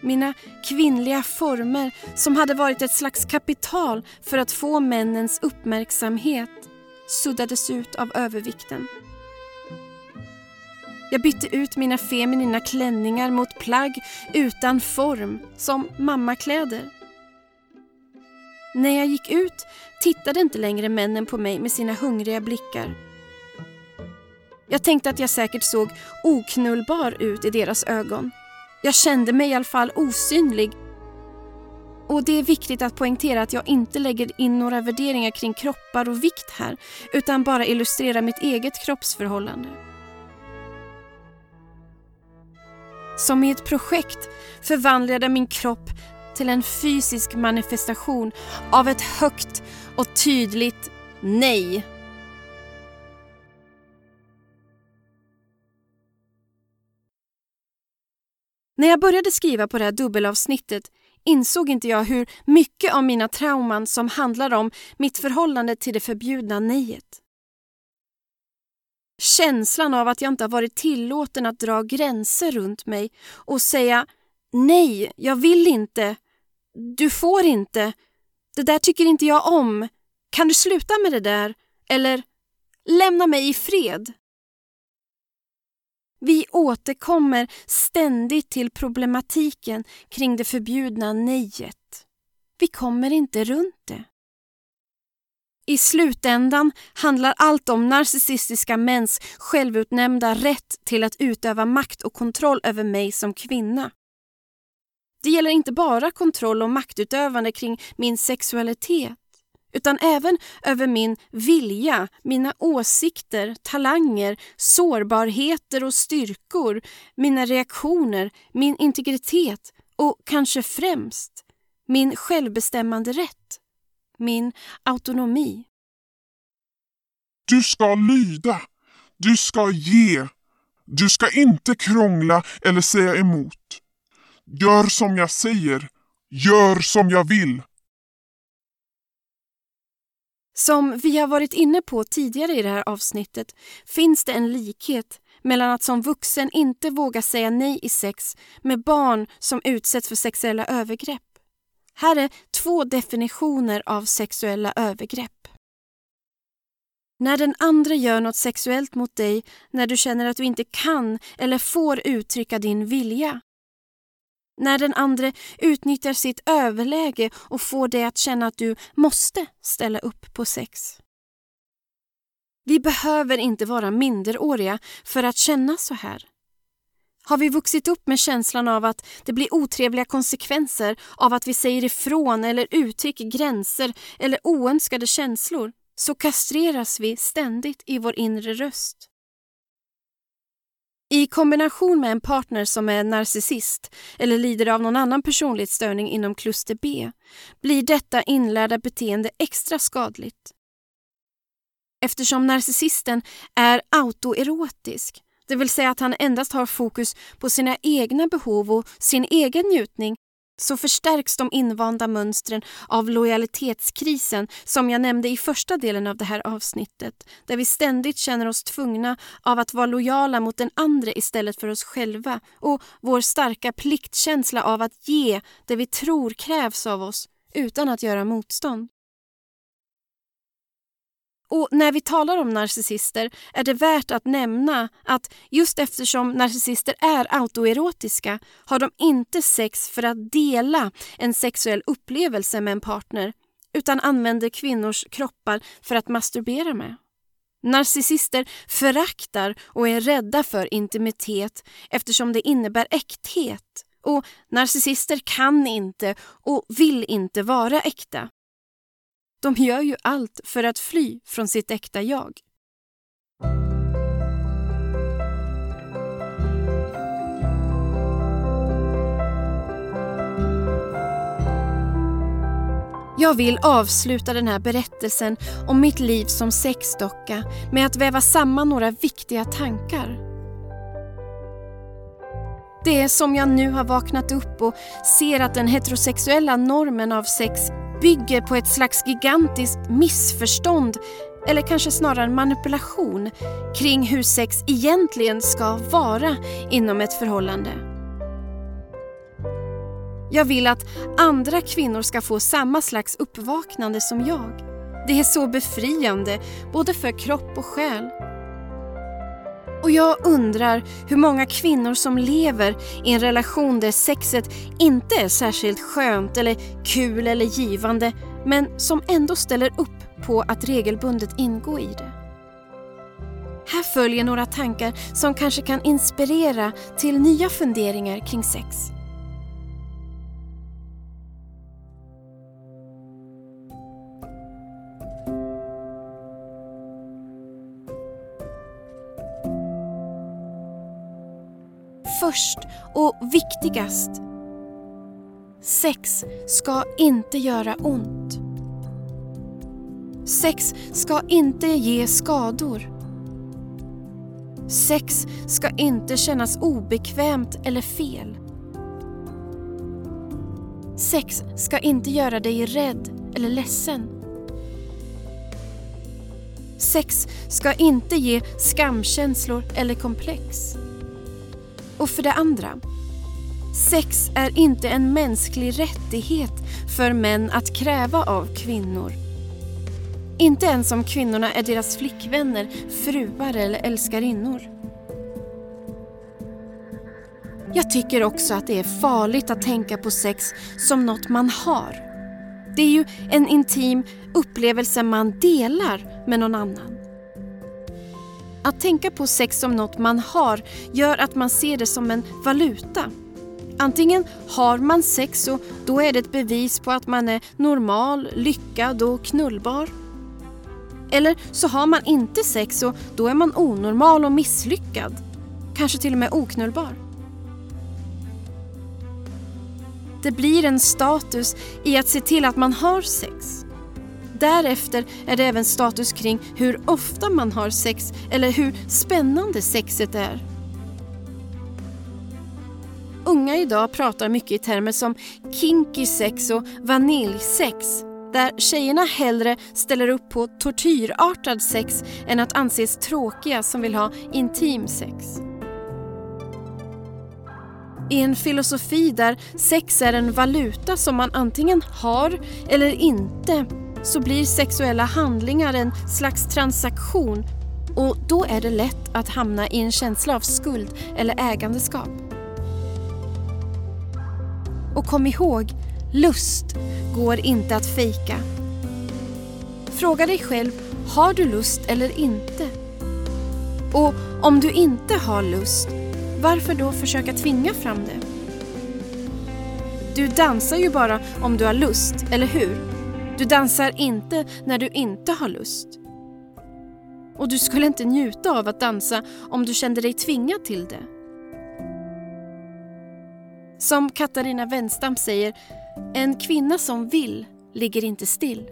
Mina kvinnliga former, som hade varit ett slags kapital för att få männens uppmärksamhet, suddades ut av övervikten. Jag bytte ut mina feminina klänningar mot plagg utan form, som mammakläder. När jag gick ut tittade inte längre männen på mig med sina hungriga blickar. Jag tänkte att jag säkert såg oknullbar ut i deras ögon. Jag kände mig i alla fall osynlig. Och det är viktigt att poängtera att jag inte lägger in några värderingar kring kroppar och vikt här, utan bara illustrerar mitt eget kroppsförhållande. Som i ett projekt förvandlade min kropp till en fysisk manifestation av ett högt och tydligt nej. När jag började skriva på det här dubbelavsnittet insåg inte jag hur mycket av mina trauman som handlar om mitt förhållande till det förbjudna nejet. Känslan av att jag inte har varit tillåten att dra gränser runt mig och säga nej, jag vill inte, du får inte, det där tycker inte jag om, kan du sluta med det där? Eller lämna mig i fred. Vi återkommer ständigt till problematiken kring det förbjudna nejet. Vi kommer inte runt det. I slutändan handlar allt om narcissistiska mäns självutnämnda rätt till att utöva makt och kontroll över mig som kvinna. Det gäller inte bara kontroll och maktutövande kring min sexualitet utan även över min vilja, mina åsikter, talanger, sårbarheter och styrkor, mina reaktioner, min integritet och kanske främst min självbestämmande rätt min autonomi. Du ska lyda. Du ska ge. Du ska inte krångla eller säga emot. Gör som jag säger. Gör som jag vill. Som vi har varit inne på tidigare i det här avsnittet finns det en likhet mellan att som vuxen inte våga säga nej i sex med barn som utsätts för sexuella övergrepp. Här är två definitioner av sexuella övergrepp. När den andra gör något sexuellt mot dig när du känner att du inte kan eller får uttrycka din vilja. När den andra utnyttjar sitt överläge och får dig att känna att du måste ställa upp på sex. Vi behöver inte vara minderåriga för att känna så här. Har vi vuxit upp med känslan av att det blir otrevliga konsekvenser av att vi säger ifrån eller uttrycker gränser eller oönskade känslor så kastreras vi ständigt i vår inre röst. I kombination med en partner som är narcissist eller lider av någon annan personlighetsstörning inom kluster B blir detta inlärda beteende extra skadligt. Eftersom narcissisten är autoerotisk, det vill säga att han endast har fokus på sina egna behov och sin egen njutning, så förstärks de invanda mönstren av lojalitetskrisen som jag nämnde i första delen av det här avsnittet, där vi ständigt känner oss tvungna av att vara lojala mot den andra istället för oss själva och vår starka pliktkänsla av att ge det vi tror krävs av oss utan att göra motstånd. Och när vi talar om narcissister är det värt att nämna att just eftersom narcissister är autoerotiska har de inte sex för att dela en sexuell upplevelse med en partner utan använder kvinnors kroppar för att masturbera med. Narcissister föraktar och är rädda för intimitet eftersom det innebär äkthet och narcissister kan inte och vill inte vara äkta. De gör ju allt för att fly från sitt äkta jag. Jag vill avsluta den här berättelsen om mitt liv som sexdocka med att väva samman några viktiga tankar. Det är som jag nu har vaknat upp och ser att den heterosexuella normen av sex bygger på ett slags gigantiskt missförstånd eller kanske snarare manipulation kring hur sex egentligen ska vara inom ett förhållande. Jag vill att andra kvinnor ska få samma slags uppvaknande som jag. Det är så befriande, både för kropp och själ. Och jag undrar hur många kvinnor som lever i en relation där sexet inte är särskilt skönt eller kul eller givande men som ändå ställer upp på att regelbundet ingå i det. Här följer några tankar som kanske kan inspirera till nya funderingar kring sex. Först och viktigast. Sex ska inte göra ont. Sex ska inte ge skador. Sex ska inte kännas obekvämt eller fel. Sex ska inte göra dig rädd eller ledsen. Sex ska inte ge skamkänslor eller komplex. Och för det andra, sex är inte en mänsklig rättighet för män att kräva av kvinnor. Inte ens om kvinnorna är deras flickvänner, fruar eller älskarinnor. Jag tycker också att det är farligt att tänka på sex som något man har. Det är ju en intim upplevelse man delar med någon annan. Att tänka på sex som något man har gör att man ser det som en valuta. Antingen har man sex och då är det ett bevis på att man är normal, lyckad och knullbar. Eller så har man inte sex och då är man onormal och misslyckad. Kanske till och med oknullbar. Det blir en status i att se till att man har sex. Därefter är det även status kring hur ofta man har sex eller hur spännande sexet är. Unga idag pratar mycket i termer som kinky sex och vaniljsex. där tjejerna hellre ställer upp på tortyrartad sex än att anses tråkiga som vill ha intim sex. I en filosofi där sex är en valuta som man antingen har eller inte så blir sexuella handlingar en slags transaktion och då är det lätt att hamna i en känsla av skuld eller ägandeskap. Och kom ihåg, lust går inte att fejka. Fråga dig själv, har du lust eller inte? Och om du inte har lust, varför då försöka tvinga fram det? Du dansar ju bara om du har lust, eller hur? Du dansar inte när du inte har lust. Och du skulle inte njuta av att dansa om du kände dig tvingad till det. Som Katarina Wenstam säger, en kvinna som vill ligger inte still.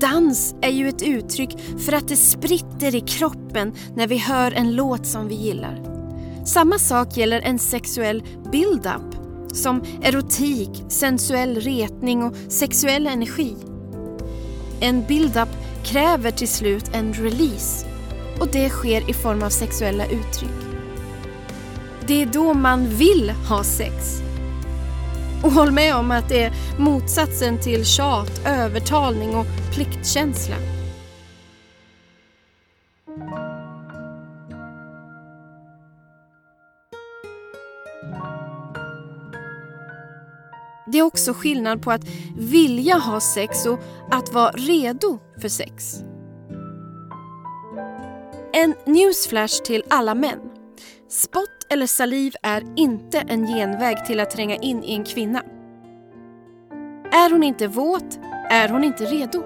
Dans är ju ett uttryck för att det spritter i kroppen när vi hör en låt som vi gillar. Samma sak gäller en sexuell build-up som erotik, sensuell retning och sexuell energi. En build-up kräver till slut en release och det sker i form av sexuella uttryck. Det är då man vill ha sex. Och håll med om att det är motsatsen till tjat, övertalning och pliktkänsla. Det är också skillnad på att vilja ha sex och att vara redo för sex. En newsflash till alla män. Spott eller saliv är inte en genväg till att tränga in i en kvinna. Är hon inte våt är hon inte redo.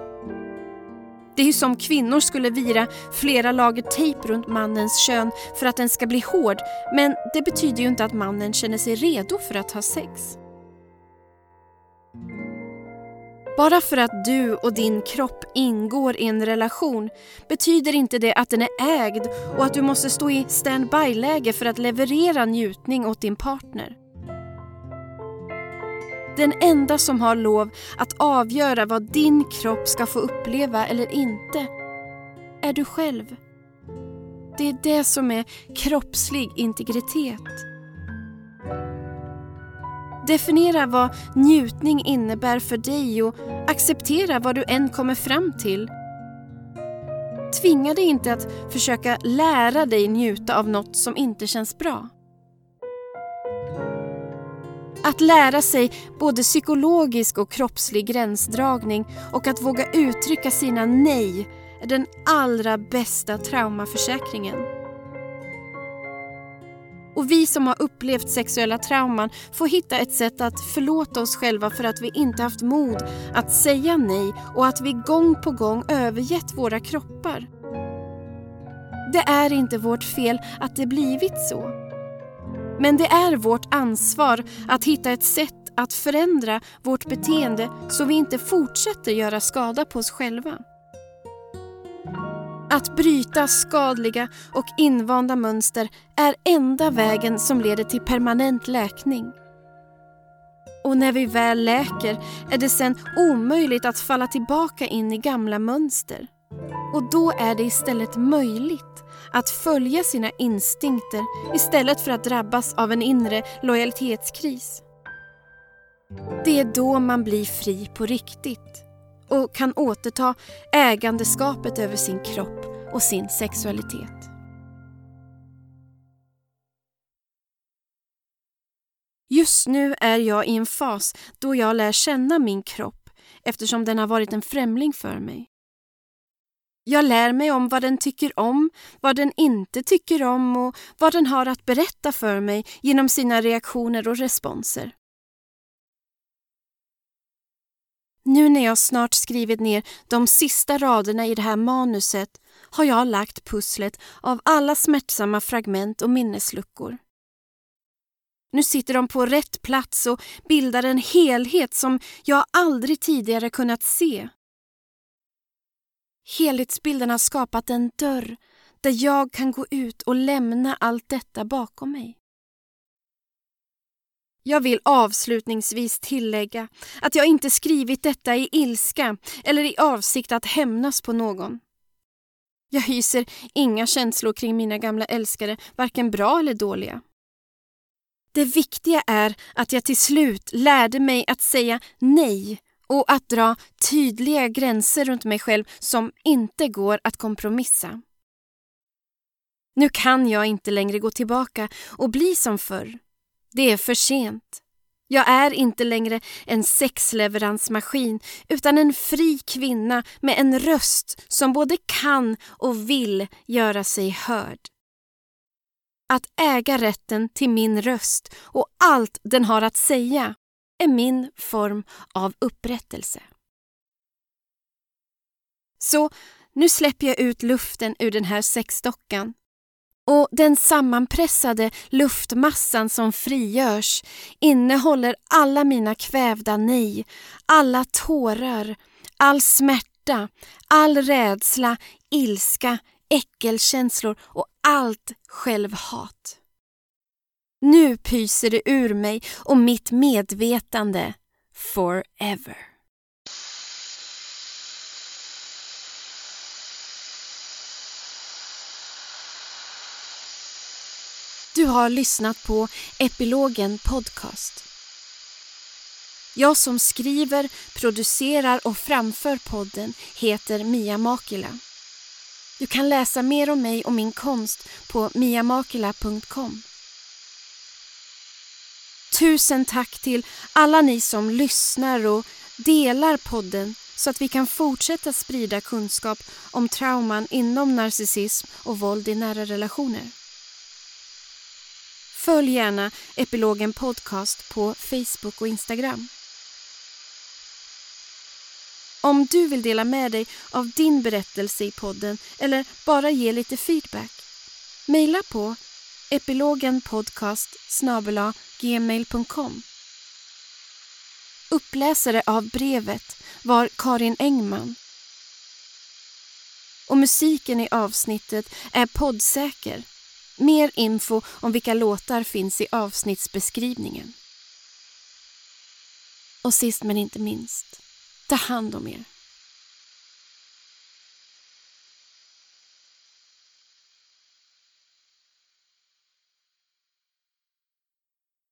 Det är ju som kvinnor skulle vira flera lager tejp runt mannens kön för att den ska bli hård men det betyder ju inte att mannen känner sig redo för att ha sex. Bara för att du och din kropp ingår i en relation betyder inte det att den är ägd och att du måste stå i standby-läge för att leverera njutning åt din partner. Den enda som har lov att avgöra vad din kropp ska få uppleva eller inte är du själv. Det är det som är kroppslig integritet. Definiera vad njutning innebär för dig och acceptera vad du än kommer fram till. Tvinga dig inte att försöka lära dig njuta av något som inte känns bra. Att lära sig både psykologisk och kroppslig gränsdragning och att våga uttrycka sina nej är den allra bästa traumaförsäkringen. Och vi som har upplevt sexuella trauman får hitta ett sätt att förlåta oss själva för att vi inte haft mod att säga nej och att vi gång på gång övergett våra kroppar. Det är inte vårt fel att det blivit så. Men det är vårt ansvar att hitta ett sätt att förändra vårt beteende så vi inte fortsätter göra skada på oss själva. Att bryta skadliga och invanda mönster är enda vägen som leder till permanent läkning. Och när vi väl läker är det sen omöjligt att falla tillbaka in i gamla mönster. Och då är det istället möjligt att följa sina instinkter istället för att drabbas av en inre lojalitetskris. Det är då man blir fri på riktigt och kan återta ägandeskapet över sin kropp och sin sexualitet. Just nu är jag i en fas då jag lär känna min kropp eftersom den har varit en främling för mig. Jag lär mig om vad den tycker om, vad den inte tycker om och vad den har att berätta för mig genom sina reaktioner och responser. Nu när jag snart skrivit ner de sista raderna i det här manuset har jag lagt pusslet av alla smärtsamma fragment och minnesluckor. Nu sitter de på rätt plats och bildar en helhet som jag aldrig tidigare kunnat se. Helhetsbilden har skapat en dörr där jag kan gå ut och lämna allt detta bakom mig. Jag vill avslutningsvis tillägga att jag inte skrivit detta i ilska eller i avsikt att hämnas på någon. Jag hyser inga känslor kring mina gamla älskare, varken bra eller dåliga. Det viktiga är att jag till slut lärde mig att säga nej och att dra tydliga gränser runt mig själv som inte går att kompromissa. Nu kan jag inte längre gå tillbaka och bli som förr. Det är för sent. Jag är inte längre en sexleveransmaskin utan en fri kvinna med en röst som både kan och vill göra sig hörd. Att äga rätten till min röst och allt den har att säga är min form av upprättelse. Så nu släpper jag ut luften ur den här sexdockan och den sammanpressade luftmassan som frigörs innehåller alla mina kvävda nej, alla tårar, all smärta, all rädsla, ilska, äckelkänslor och allt självhat. Nu pyser det ur mig och mitt medvetande forever. Du har lyssnat på Epilogen Podcast. Jag som skriver, producerar och framför podden heter Mia Makila. Du kan läsa mer om mig och min konst på miamakila.com. Tusen tack till alla ni som lyssnar och delar podden så att vi kan fortsätta sprida kunskap om trauman inom narcissism och våld i nära relationer. Följ gärna Epilogen Podcast på Facebook och Instagram. Om du vill dela med dig av din berättelse i podden eller bara ge lite feedback, mejla på epilogenpodcast gmail.com. Uppläsare av brevet var Karin Engman. Och musiken i avsnittet är poddsäker Mer info om vilka låtar finns i avsnittsbeskrivningen. Och sist men inte minst, ta hand om er.